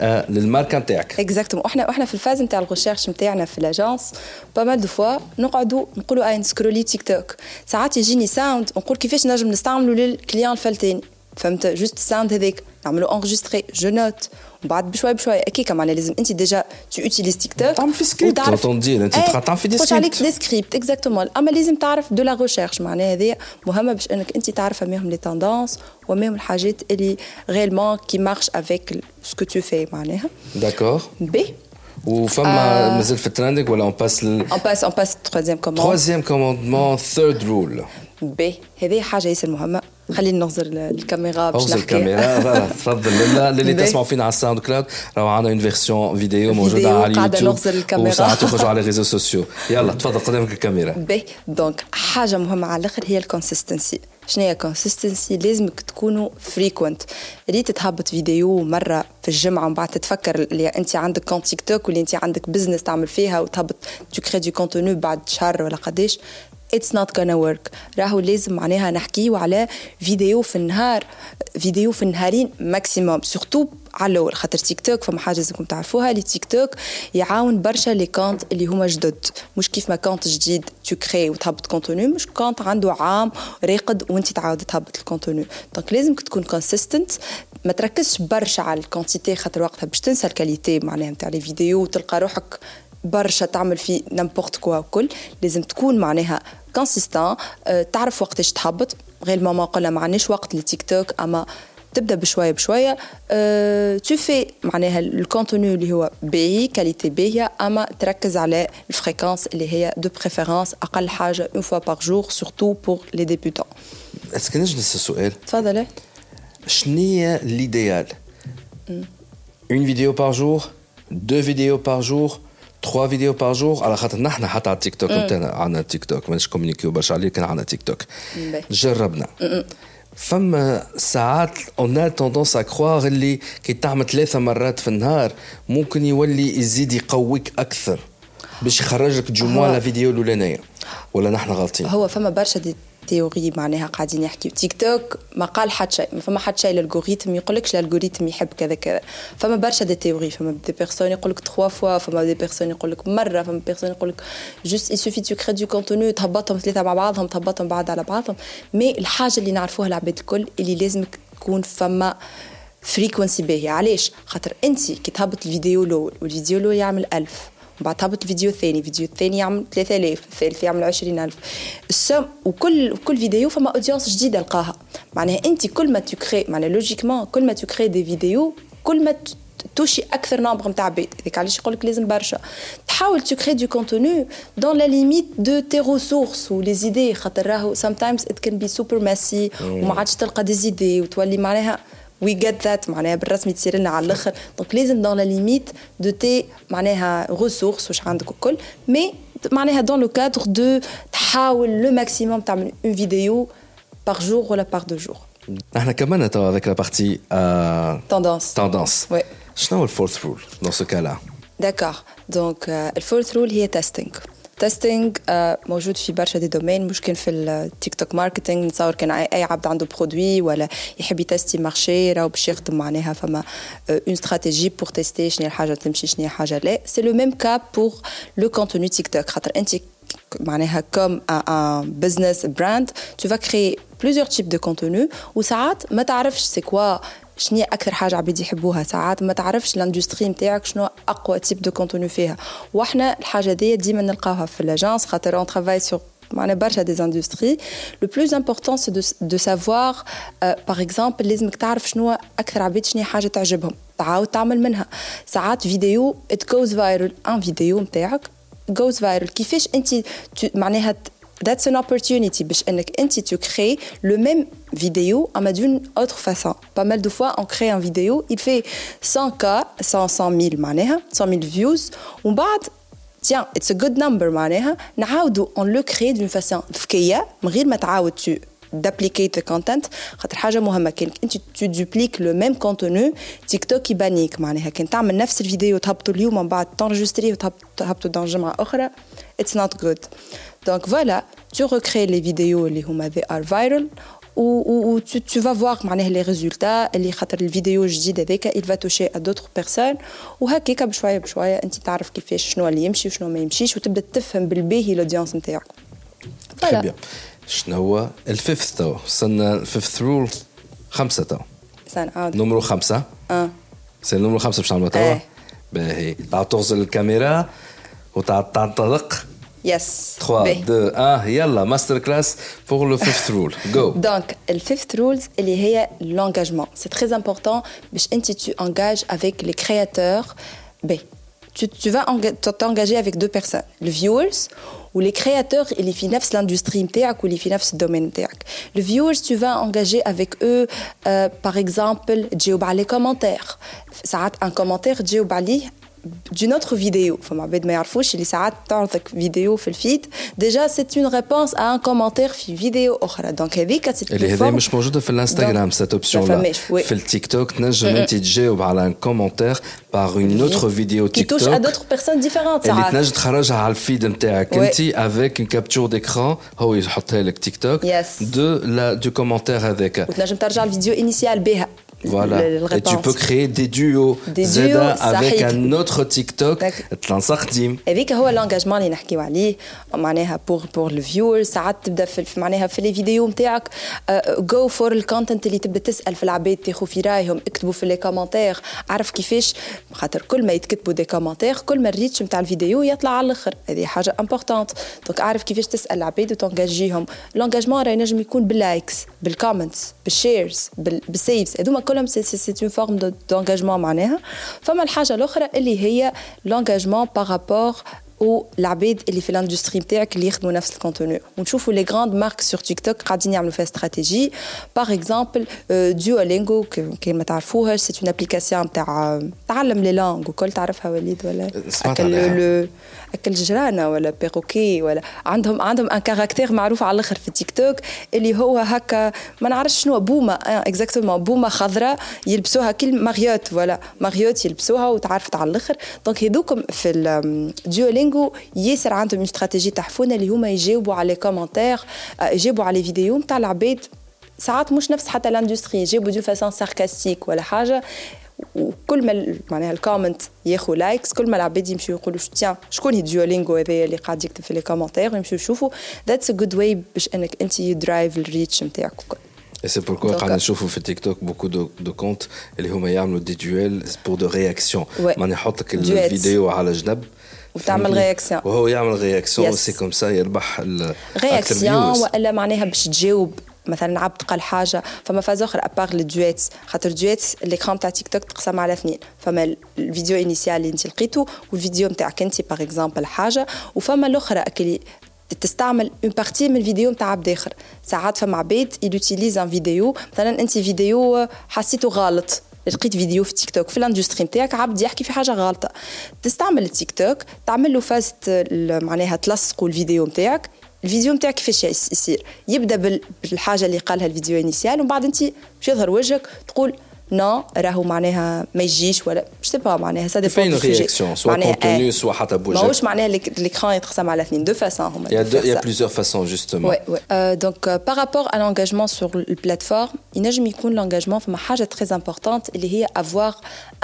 آه للماركة نتاعك. exactement إحنا إحنا في الفاز نتاع ال recherche نتاعنا في l'agence pas mal de fois نقعدوا نقولوا اي ن scroller تيك توك ساعات يجيني sound نقول كيفاش نجم نستعملوا لل client الفلتاني فهمت؟ juste ال sound هذاك نعملوا enregistrer je note وبعد بشوي بشوي. أكيد معناها لازم أنت déjà tu utilises تيك توك تعمل في سكريبت تندير انت تعمل في des scripts عليك des scripts exactement أما لازم تعرف de la recherche معناها هذه مهمة باش إنك أنت تعرف ماهم les tendances وماهم الحاجات اللي réellement qui marchent avec ce que tu fais معناها. d'accord ben وفما مازال في ال trending ولا on passe on passe on passe troisième command troisième commandement third rule ben هذه حاجة ياسر مهمه خلينا نغزر الكاميرا باش نحكي. الكاميرا. تفضل للي تسمعوا فينا على الساوند كلاود راهو عندنا une version vidéo موجودة على اليوتيوب نغزر الكاميرا. وساعات يخرجوا على ال réseaux sociaux يلا تفضل قدامك الكاميرا. ben donc حاجة مهمة على الأخر هي ال consistency شنو هي consistency لازمك تكونوا frequent اللي تتهبط فيديو مرة في الجمعة ومن بعد تتفكر اللي أنت عندك compte تيك توك واللي أنت عندك business تعمل فيها وتهبط. tu crées du contenu بعد شهر ولا قداش. it's not gonna work راهو لازم معناها نحكيو على فيديو في النهار فيديو في النهارين maximum surtout على الأول خاطر تيك توك فما حاجة لازمكم تعرفوها لي تيك توك يعاون برشا les comptes اللي هما جدد. مش كيف ما كونت جديد تو كري وتهبط كونتوني مش كونت عنده عام راقد وانت تعاود تهبط الكونتوني دونك لازمك تكون كونسيستنت ما تركزش برشا على الكونتيتي خاطر وقتها باش تنسى الكاليتي معناها نتاع لي فيديو وتلقى روحك برشا تعمل في نمبورت كوا وكل. لازم تكون معناها Consistant, tu as fait un peu de temps, réellement, tu as fait un peu de temps, tu fais un contenu de qualité, tu fais un peu de fréquence de préférence, une fois par jour, surtout pour les débutants. Est-ce que tu as fait ce que tu as? Je n'ai l'idéal. Une vidéo par jour, deux vidéos par jour, 3 فيديو باغ جور على خاطر نحن حتى على التيك توك نتاعنا عندنا تيك توك مانيش كومونيكيو برشا عليه كان عندنا تيك توك جربنا فما ساعات اون توندونس ا كخواغ اللي كي تعمل ثلاثة مرات في النهار ممكن يولي يزيد يقويك أكثر باش يخرج لك جموع la vidéo الاولانيه ولا نحن غلطين هو فما برشا des théories معناها قاعدين يحكيو. تيك توك ما قال حد شيء ما فما حد شيء لل algorithme يقولكش ال algorithme يحب كذا كذا. فما برشا des théories فما des personnes يقولك trois fois فما des personnes يقولك مرة فما personne يقولك juste il suffit tu crées du contenu تهبطهم ثلاثة مع بعضهم تهبطهم بعض على بعضهم. mais الحاجة اللي نعرفوها العباد الكل اللي لازمك تكون فما fréquence باهية. علاش؟ خاطر أنت كي تهبط الفيديو الأول والفيديو الأول يعمل ألف. بعد هبط الفيديو الثاني الفيديو الثاني يعمل 3000 الثالث يعمل 20000 السم وكل كل فيديو فما audience جديدة لقاها. معناها أنت كل ما ت créer معناها logiquement كل ما ت créer des vidéos كل ما توشي أكثر nombre نتاع عباد هذاك علاش يقول لك لازم برشا؟ تحاول ت créer du contenu dans la limite de tes ressources و les idées خاطر راهو sometimes it can be super messy وما عادش تلقى des idées وتولي معناها we get that معناها بالرسمي تصير لنا على الأخر. donc لازم dans la limite de tes معناها ressources واش عندك الكل. mais معناها dans le cadre de تحاول le maximum تعمل une vidéo par jour ولا par deux jours إحنا كملنا توا avec la partie tendance tendance oui شنو هو ال fourth rule dans ce cas-là d'accord donc ال fourth rule هي testing testing موجود في برشا des domaines. مش كان في التيك توك marketing نتصور كان اي عبد عنده produit ولا يحب يتستي marché راهو باش يخدم معناها فما une stratégie pour tester شنو الحاجة تمشي شنو الحاجة لا. c'est le même cas pour le contenu TikTok خاطر أنت معناها comme un business brand tu vas créer plusieurs types de contenu وساعات ما تعرفش c'est quoi شنو أكثر حاجة عباد يحبوها؟ ساعات ما تعرفش ال industrie نتاعك شنو أقوى type de contenu فيها. وإحنا الحاجة دي ديما نلقاوها في l'agence خاطر on travaille sur معنا برشا des industries le plus important c'est de savoir par exemple لازمك تعرف شنو أكثر عباد شنو حاجة تعجبهم. تعاود تعمل منها. ساعات فيديو it goes viral un vidéo نتاعك goes viral كيفاش انت معناها that's an opportunity باش انك انت tu crées le même vidéo mais d'une autre façon. Pas mal de fois on crée un vidéo il fait 100k 100 100 000 معناها 100 000 views. ومن بعد tiens it's a good number معناها نعاودو on le crée d'une façon ذكيه من غير ما تعاود tu duplicate content خاطر حاجة مهمه كان انت tu dupliques le même contenu TikTok يبانيك معناها كان تعمل نفس الفيديو تهبطوا اليوم من بعد t'enregistres وتهبطوا dans جمعه أخرى it's not good. Donc voilà tu recrées les vidéos they are viral و tu, tu vas voir معناها les résultats الجديد هذاك il va toucher à d'autres personnes وهكاك بشويه بشويه انت تعرف كيفاش شنو اللي يمشي وشنو ما يمشيش وتبدا تفهم بالباهي ال audience نتاعك voilà شنو هو ال fifth توا وصلنا ال fifth rule خمسه تو سنعاود نمرو خمسه آه c'est النمرو خمسه باش نعملوا توا. باهي تغزل الكاميرا وتعال تنطلق yes 3 2 1 يلا master class pour le fifth rule go donc ال fifth rules اللي هي l'engagement c'est très important باش انت tu engages avec les créateurs ben tu, tu vas t'engager avec deux personnes les viewers ou les créateurs اللي في نفس l'industrie نتاعك واللي في نفس الدومين نتاعك les viewers tu vas engager avec eux euh, par exemple تجاوب على les commentaires ساعات un commentaire تجاوب عليه d'une autre vidéo. فما عباد ما يعرفوش اللي ساعات تعرضك فيديو في ال feed déjà c'est une réponse à un commentaire في فيديو أخرى donc هذيك اللي هذا مش موجوده في ال Instagram cette option لا في التيك توك تنجم انت تجاوب على un commentaire par une autre vidéo TikTok qui touche à d'autres personnes différentes اللي تنجم تخرجها على ال feed نتاعك انت avec une capture d'écran هو يحطها لك TikTok de la de commentaire هذاك وتنجم ترجع الفيديو initiale باهي Voilà. Et tu peux créer des duos. Des زادة avec un autre TikTok. تلنصق هذيك هو l'engagement اللي نحكيو عليه معناها pour pour le viewer ساعات تبدا في معناها في les vidéos نتاعك go for ال content اللي تبدا تسال في العباد تاخذ في رايهم اكتبوا في les commentaires عرف كيفاش خاطر كل ما يتكتبوا des commentaires كل ما ال reach نتاع الفيديو يطلع على الآخر هذه حاجة importante donc اعرف كيفاش تسال العباد وتنجاجيهم l'engagement راه ينجم يكون باللايكس بالكومنتس بالشيرز بالسيفز هذوما كلهم c'est une forme d'engagement معناها فما الحاجة الاخرى اللي هي l'engagement par rapport والعباد اللي في ال industrie نتاعك اللي يخدموا نفس ال contenu ونشوفوا les grandes marques sur TikTok قاعدين يعملوا فيها stratégie par exemple Duolingo كان ما تعرفوهاش c'est une application نتاع تعلم les langues وكل تعرفها وليد ولا أكل جرانه ولا perroquet ولا عندهم عندهم un caractère معروف على الآخر في تيك توك اللي هو هكا ما نعرفش شنو بومة exactement بومة خضراء يلبسوها كل marionnette ولا marionnette يلبسوها وتعرفت على الآخر. donc هذوكم في ال Duolingo ياسر عندهم استراتيجي تحفونه اللي هما يجاوبوا على commentaires يجاوبوا على فيديو نتاع العباد. ساعات مش نفس حتى ال industrie يجاوبوا de façon sarcastique ولا حاجة. وكل ما معناها ال comment ياخذ likes كل ما العباد يمشيو يقولوا tiens شكون هي Duolingo هذايا اللي قاعد يكتب في les commentaires ويمشيو يشوفوا. that's a good way باش إنك أنت drive ال reach نتاعك وكل. Et c'est pourquoi قاعد نشوفوا في TikTok beaucoup de de comptes اللي هما يعملوا des duets pour de réaction ماني يحط لك الفيديو على جنب. وتعمل réaction وهو يعمل réaction c'est comme ça يربح réaction وإلا معناها باش تجاوب مثلا عبد قال حاجة فما فاز آخر à part ال duet خاطر ال duet l'écran تاع تيك توك تقسم على اثنين فما الفيديو initiale اللي انت لقيته والفيديو نتاعك انت par exemple حاجة وفما الأخرى اللي تستعمل une partie من الفيديو نتاع عبد آخر. ساعات فما عباد utilisent un vidéo مثلا انت فيديو حسيته غلط. لقيت فيديو في تيك توك في ال industrie نتاعك عبد يحكي في حاجة غلطة. تستعمل التيك توك تعمل له paste معناها تلصقوا الفيديو نتاعك الفيديو نتاعك كيفاش يصير. يبدأ بالحاجة اللي قالها الفيديو initiale ومن بعد انت يظهر وجهك تقول no راهو معناها ما يجيش ولا je sais pas معناها ça dépend de réaction soit contenu soit حتى بوجهك ماهوش معناها l'écran يتقسم على اثنين de façon هما il y a plusieurs façons justement. Ouais ouais. Donc par rapport à l'engagement sur le plateforme ينجم يكون l'engagement فما حاجة très importante اللي هي avoir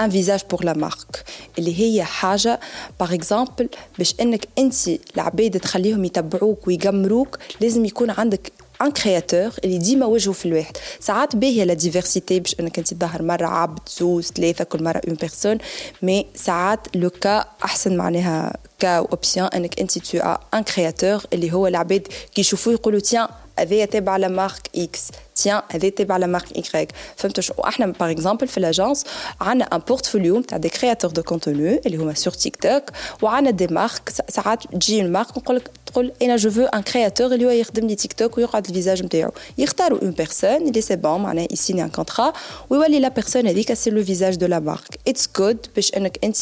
un visage pour la marque. اللي هي حاجة par exemple باش انك انت العباد تخليهم يتبعوك ويقمروك لازم يكون عندك un créateur اللي ديما وجهه في الواحد ساعات باهيه la diversité باش انك انت تظهر مره عبد زوز ثلاثة كل مره une personne mais ساعات le cas احسن معناها cas option انك انت t'as un créateur اللي هو العباد كي يشوفوه يقولوا tiens هذايا تابع la marque X tiens هذا تابع la marque Y فهمتوا وإحنا par exemple في ال agence عندنا un portfolio تاع des créateurs de contenu اللي هما sur تيك توك وعندنا des marques ساعات تجي ال marque نقول لك تقول أنا je veux un créateur اللي هو يخدم لي تيك توك ويقعد ال visage نتاعو يختاروا une personne اللي c'est bon معناها يسيني un contrat ويولي la personne هذيك c'est le visage de la marque it's good باش انك انت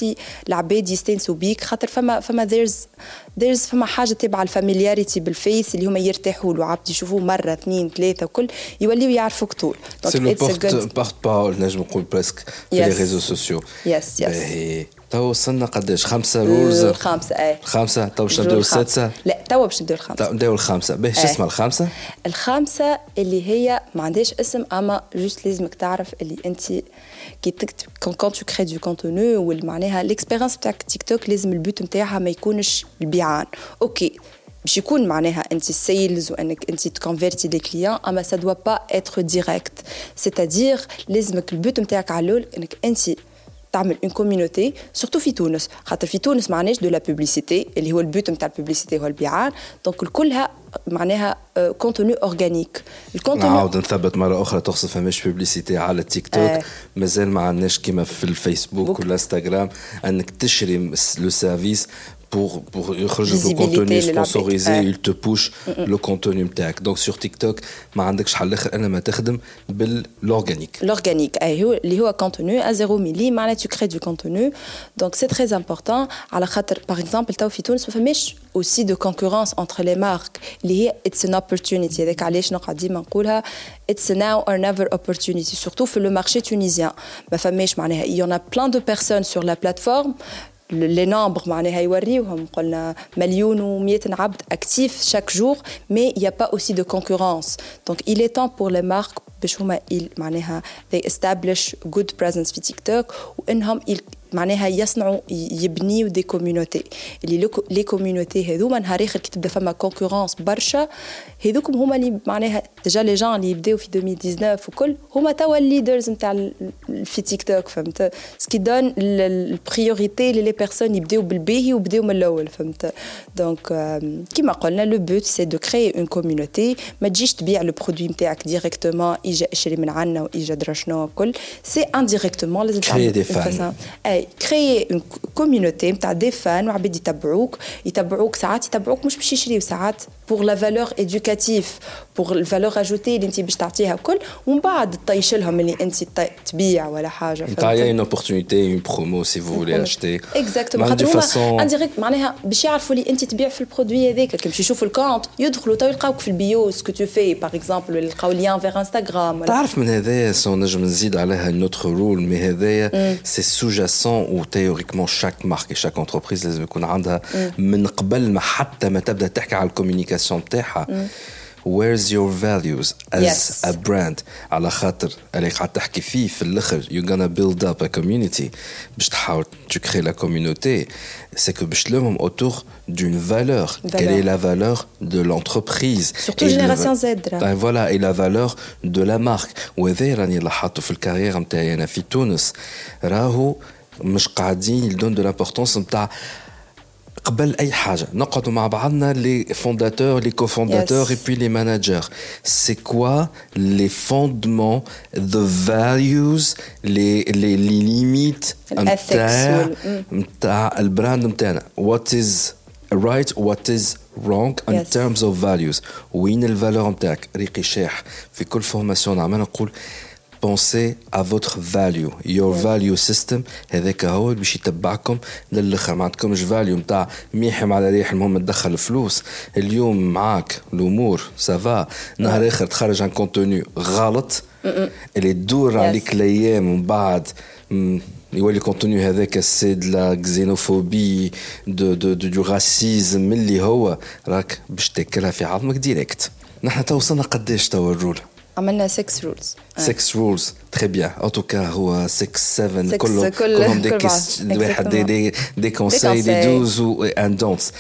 العباد يستانسوا بيك خاطر فما فما there's there's فما حاجة تبع ال familiarity بال face اللي هما يرتاحوا له عبد يشوفوه مره اثنين ثلاثة وكل يوليو يعرفوك طول c'est le porte parole نجم نقول presque في les réseaux sociaux yes yes تو وصلنا قداش؟ خمسة rules الخامسة اي خمسة. تو باش نبداو السادسة لا تو باش نبداو الخامسة نبداو الخامسة باهي شو اسمها الخامسة؟ الخامسة اللي هي ما عندهاش اسم أما juste لازمك تعرف اللي أنت كي تكتب quand tu crées du contenu معناها ال expérience بتاعك تيك توك لازم ال but نتاعها ما يكونش البيعان. OK باش يكون معناها أنت sales وأنك أنت تكونفيرتي des clients أما ça doit pas être direct c'est-à-dire لازمك ال but نتاعك على الأول إنك أنت تعمل une community surtout في تونس. خاطر في تونس معناش de la publicité اللي هو ال but نتاع ال publicité هو البيعان donc كلها معناها contenu organique ال contenu نعاود نثبت مرة أخرى تقصد فماش publicité على التيك توك آه. مازال ما عندناش كيما في الفيسبوك والإنستغرام أنك تشري le service pour pour يخرج le contenu sponsorisé il te push le contenu نتاعك donc sur TikTok ما عندكش حل اخر انا ما تخدم بالorganique l'organique اي هو اللي هو contenu à 0 ملي معناها tu crées du contenu donc c'est très important على خاطر par exemple تو في تونس ما فماش aussi de concurrence entre les marques اللي هي it's an opportunity هذاك علاش نقعد ديما نقولها it's now or never opportunity surtout في le marché tunisien ما فماش معناها il y en a plein de personnes sur la plateforme les nombres معناها يوريوهم قلنا مليون و100 عبد actifs chaque jour mais il n'y a pas aussi de concurrence donc il est temps pour les marques باش هما معناها they establish good presence في تيك توك وانهم معناها يصنعوا يبنيوا des community اللي les community هذوما نهار اخر كي تبدا فما concurrence برشا هذوكم هما اللي معناها déjà les gens اللي يبداو في 2019 وكل هما توا ال leaders نتاع في تيك توك فهمت ce qui donne ال priorité les personnes يبداو بالباهي وبداو من الأول فهمت؟ donc كيما قلنا le but c'est de créer une community ما تجيش تبيع le produit نتاعك directement اجا أشري من عندنا واجا درا شنو وكل. c'est indirectement لازم créer des fans créer une community نتاع des fans وعباد يتبعوك يتبعوك ساعات يتبعوك مش باش يشريو ساعات pour la valeur éducative pour ال valeur ajoutée اللي انت باش تعطيها الكل ومن بعد تطيش لهم اللي انت تبيع ولا حاجة تعطيها une opportunité une promo si vous voulez acheter exactement خاطر هما indirect معناها باش يعرفوا اللي انت تبيع في ال produit هذاك كي باش يشوفوا ال compte يدخلوا تو يلقاوك في ال bio ce que tu fais par exemple يلقاو lien vers انستغرام تعرف من هذايا so نجم نزيد عليها une autre rule mais هذايا c'est suggestion و théoriquement chaque marque chaque entreprise لازم يكون عندها من قبل ما حتى ما تبدأ تحكي على الكوميونيكاسيون بتاعها where's your values as yes. a brand على خاطر اللي قاعد تحكي فيه في الاخر you're gonna build up a community باش تحاول tu crées la communauté c'est que باش تلمهم autour d'une valeur. valeur quelle est la valeur de l'entreprise surtout et génération Z ben voilà et la valeur de la marque وهذا راني لاحظته في الكارير نتاعي انا في تونس راهو مش قاعدين يدون دو لامبورطونس نتاع قبل أي حاجة. نقعدوا مع بعضنا les fondateurs les cofondateurs et puis les managers c'est quoi les fondements the values les les les limites نتاع نتاع ال brand نتاعنا what is right what is wrong in yes. terms of values? وين ال valeur نتاعك ريقي شاح في كل formation نعمل نقول pensez à votre value your value system هذاك هو باش يتبعكم للاخر ما عندكمش value نتاع ميحم على ريح المهم تدخل فلوس. اليوم معاك الأمور ça va نهار آخر تخرج عن contenu غلط. اللي تدور عليك الأيام ومن بعد يولي contenu هذاك c'est de la xénophobie du du du racisme اللي هو راك باش تاكلها في عظمك direct نحن توصلنا قداش توا ال rule؟ عملنا 6 rules 6 rules très bien en tout cas هو 6 7 كلهم كلهم دي واحد. des des des conseils des dos and don'ts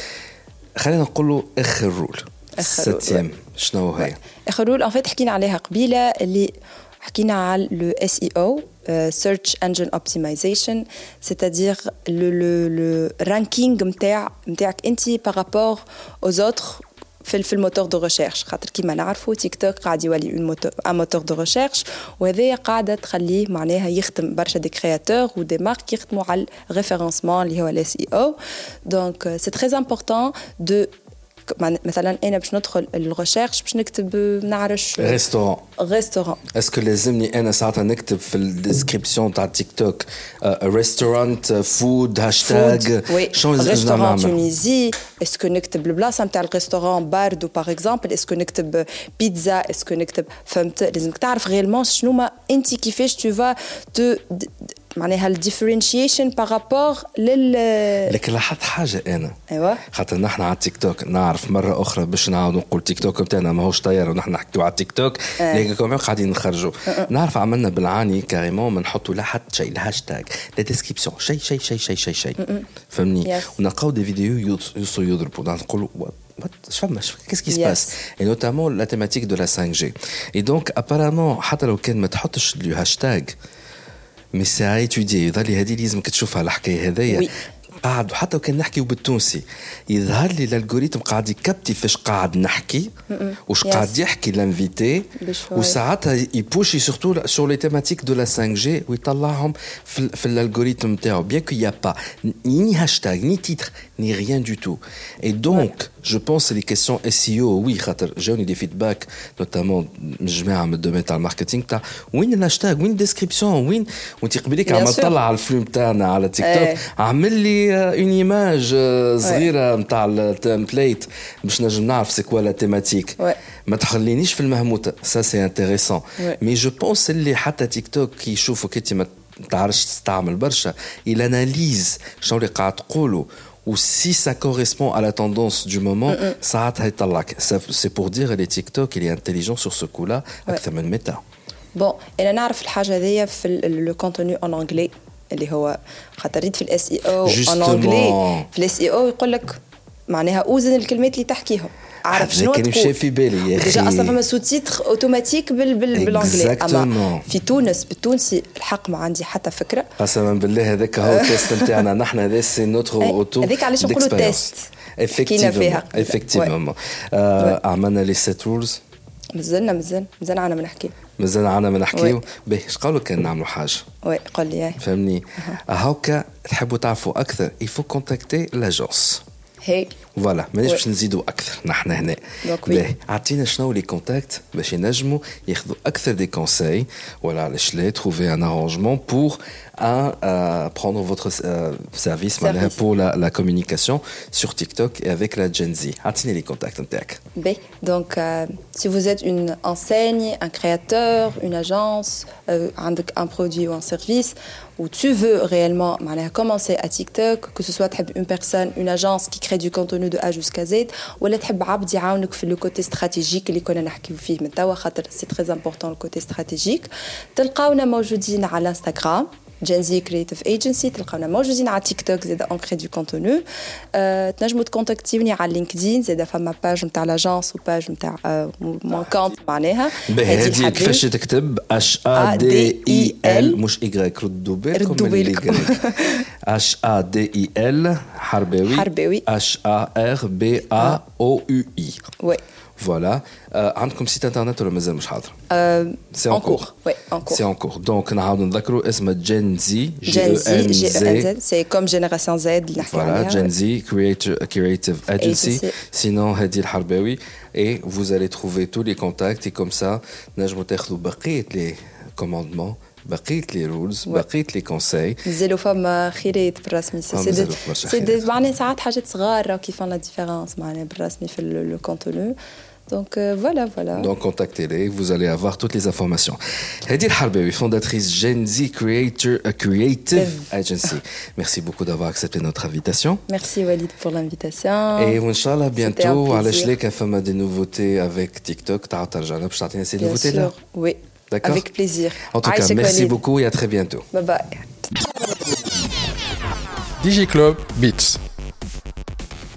خلينا نقولوا آخر rule ال septième شنو هي؟ آخر rule en fait حكينا عليها قبيلة اللي حكينا على le SEO search engine optimization c'est-à-dire le le le ranking نتاع نتاعك انت par rapport autres في في ال moteur de recherche خاطر كيما نعرفوا تيك توك قاعد يولي un moteur de recherche وهذايا قاعدة تخليه معناها يخدم برشا des créateurs و des marques يخدموا على ال référencement اللي هو ال SEO donc c'est très important de مثلا أنا باش ندخل ال recherche باش نكتب نعرفش restaurant restaurant est-ce que لازمني أنا ساعتها نكتب في ال description تاع تيك توك restaurant food hashtag شنو restaurant Tunisie est-ce que نكتب البلاصة نتاع ال restaurant باردو par exemple est-ce que نكتب بيتزا est-ce que نكتب فهمت لازمك تعرف vraiment شنو ما أنت كيفاش tu fais معناها ال differentiation par rapport لل لكن لاحظت حاجة أنا. أيوه. خاطر نحن على التيك توك نعرف مرة أخرى باش نعاود نقول تيك توك نتاعنا ماهوش طياره ونحن نحكيو على التيك توك أه. لكن كمان قاعدين نخرجوا. أه. نعرف عملنا بالعاني carrément ما نحطوا لا حتى شيء الهاشتاج لا description شيء شيء شيء شيء شيء شيء. فهمني؟ ونلقاو des vidéos يوصلوا يضربوا. نقولوا qu'est-ce qui se passe Et notamment la thématique de la 5G. Et donc, apparemment, حتى لو كان ما تحطش ال hashtag mais ساعة تودي يظل هذه لازمك تشوفها الحكاية هذيا قاعد وحتى وكان نحكي بالتونسي يظهر لي ال algorithme قاعد ي capter فاش قاعد نحكي وش قاعد يحكي l'invité وساعتها ي pousser surtout sur les thématiques de la 5G ويطلعهم في, في الالغوريتم نتاعو. بيان كو يا با ني هاشتاج ني تيتر ni rien du tout. Et donc, je pense que les questions SEO, oui, j'ai eu des feedbacks, notamment, je mets un domaine dans le marketing, t'as, où est l'hashtag, où est la description, où est, où tu peux dire qu'à le flux تاعنا على تيك توك عمل لي اون ايماج صغيره نتاع التمبليت باش نجم نعرف سي كوا لا تيماتيك ما تخلينيش في المهموته سا سي انتريسون مي جو بونس اللي حتى تيك توك كي يشوفوك انت ما تعرفش تستعمل برشا il analyse شنو اللي قاعد تقولوا ou si ça correspond à la tendance du moment, ça C'est pour dire que TikTok, il est intelligent sur ce coup-là, أكثر من ميتا. بون أنا نعرف الحاجة هذيا في لو كونتوني اون انجلي اللي هو خاطر في الاس اي أو اون انجلي في الاس اي أو يقول لك معناها اوزن الكلمات اللي تحكيهم عارف شنو كان في بالي يا أخي. déjà أصلا فما sous-titre automatique بال بال بال anglais أما في تونس بالتونسي الحق ما عندي حتى فكرة. قسما بالله هذاك هو ال test نتاعنا. نحن هذا c'est notre auto هذيك علاش نقولوا test effectivement effectivement عملنا les sept rules مازلنا مازال مازال عنا ما نحكي. مازال عنا ما نحكيو باهي اش قالوا كان نعملوا حاجة؟ oui قول لي فهمني. هاكا تحبوا تعرفوا أكثر il faut contacter l'agence هي فوالا مانيش باش نزيدوا أكثر نحن هنا باهي اعطينا شنو لي كونتاكت باش ينجموا ياخذوا أكثر دي كونساي ولا علاش لا تروفي ان ارونجمون بور à euh, prendre votre euh, service, service. pour la, la, communication sur TikTok et avec la Gen Z. Attendez les contacts en tech. Donc, euh, si vous êtes une enseigne, un créateur, une agence, euh, un, un, produit ou tu veux réellement commencer à TikTok, que ce soit une personne, une agence qui crée du contenu de A jusqu'à Z, ou tu veux le côté stratégique, c'est très important le côté stratégique. Tu as à l'Instagram. الانستغرام Gen Z Creative Agency تلقاونا موجودين على تيك توك زاد on crée du contenu تنجموا ت contacter وني على لينكدين زاد فما page نتاع l'agence و page نتاع mon compte معناها. هذه كيفاش تكتب؟ H A D I L مش ايكغيك ردوا بالكم ردوا بالكم H A D I L حرباوي. حرباوي. H A R B A O U I oui. Voilà. Euh, عندكم site internet ولا مازال مش حاضر؟ c'est en cours oui en cours c'est en cours donc نعاودوا نذكروا اسمه Gen Z Gen Z G N Z c'est comme génération Z اللي نحكي عليها Gen Z Creative Agency sinon هادي الحرباوي et vous allez trouver tous les contacts. Et comme ça نجموا تاخذوا بقيه لي كوموندمون بقيه لي رولز بقيه لي كونساي نزلوا فما خيرات بالرسمي سي سي معناها ساعات حاجات صغار كيفان لا ديفيرونس معناها بالرسمي في لو كونتوني Donc euh, voilà, voilà. Donc contactez-les, vous allez avoir toutes les informations. Hedi Harbewi, fondatrice Gen Z Creator, uh, Creative Agency. Merci beaucoup d'avoir accepté notre invitation. Merci Walid pour l'invitation. Et Inch'Allah, bientôt, à l'échec, à des nouveautés avec TikTok. T'as ces nouveautés-là Oui. D'accord. Avec plaisir. En tout cas, merci beaucoup et à très bientôt. Bye bye. DigiClub Beats.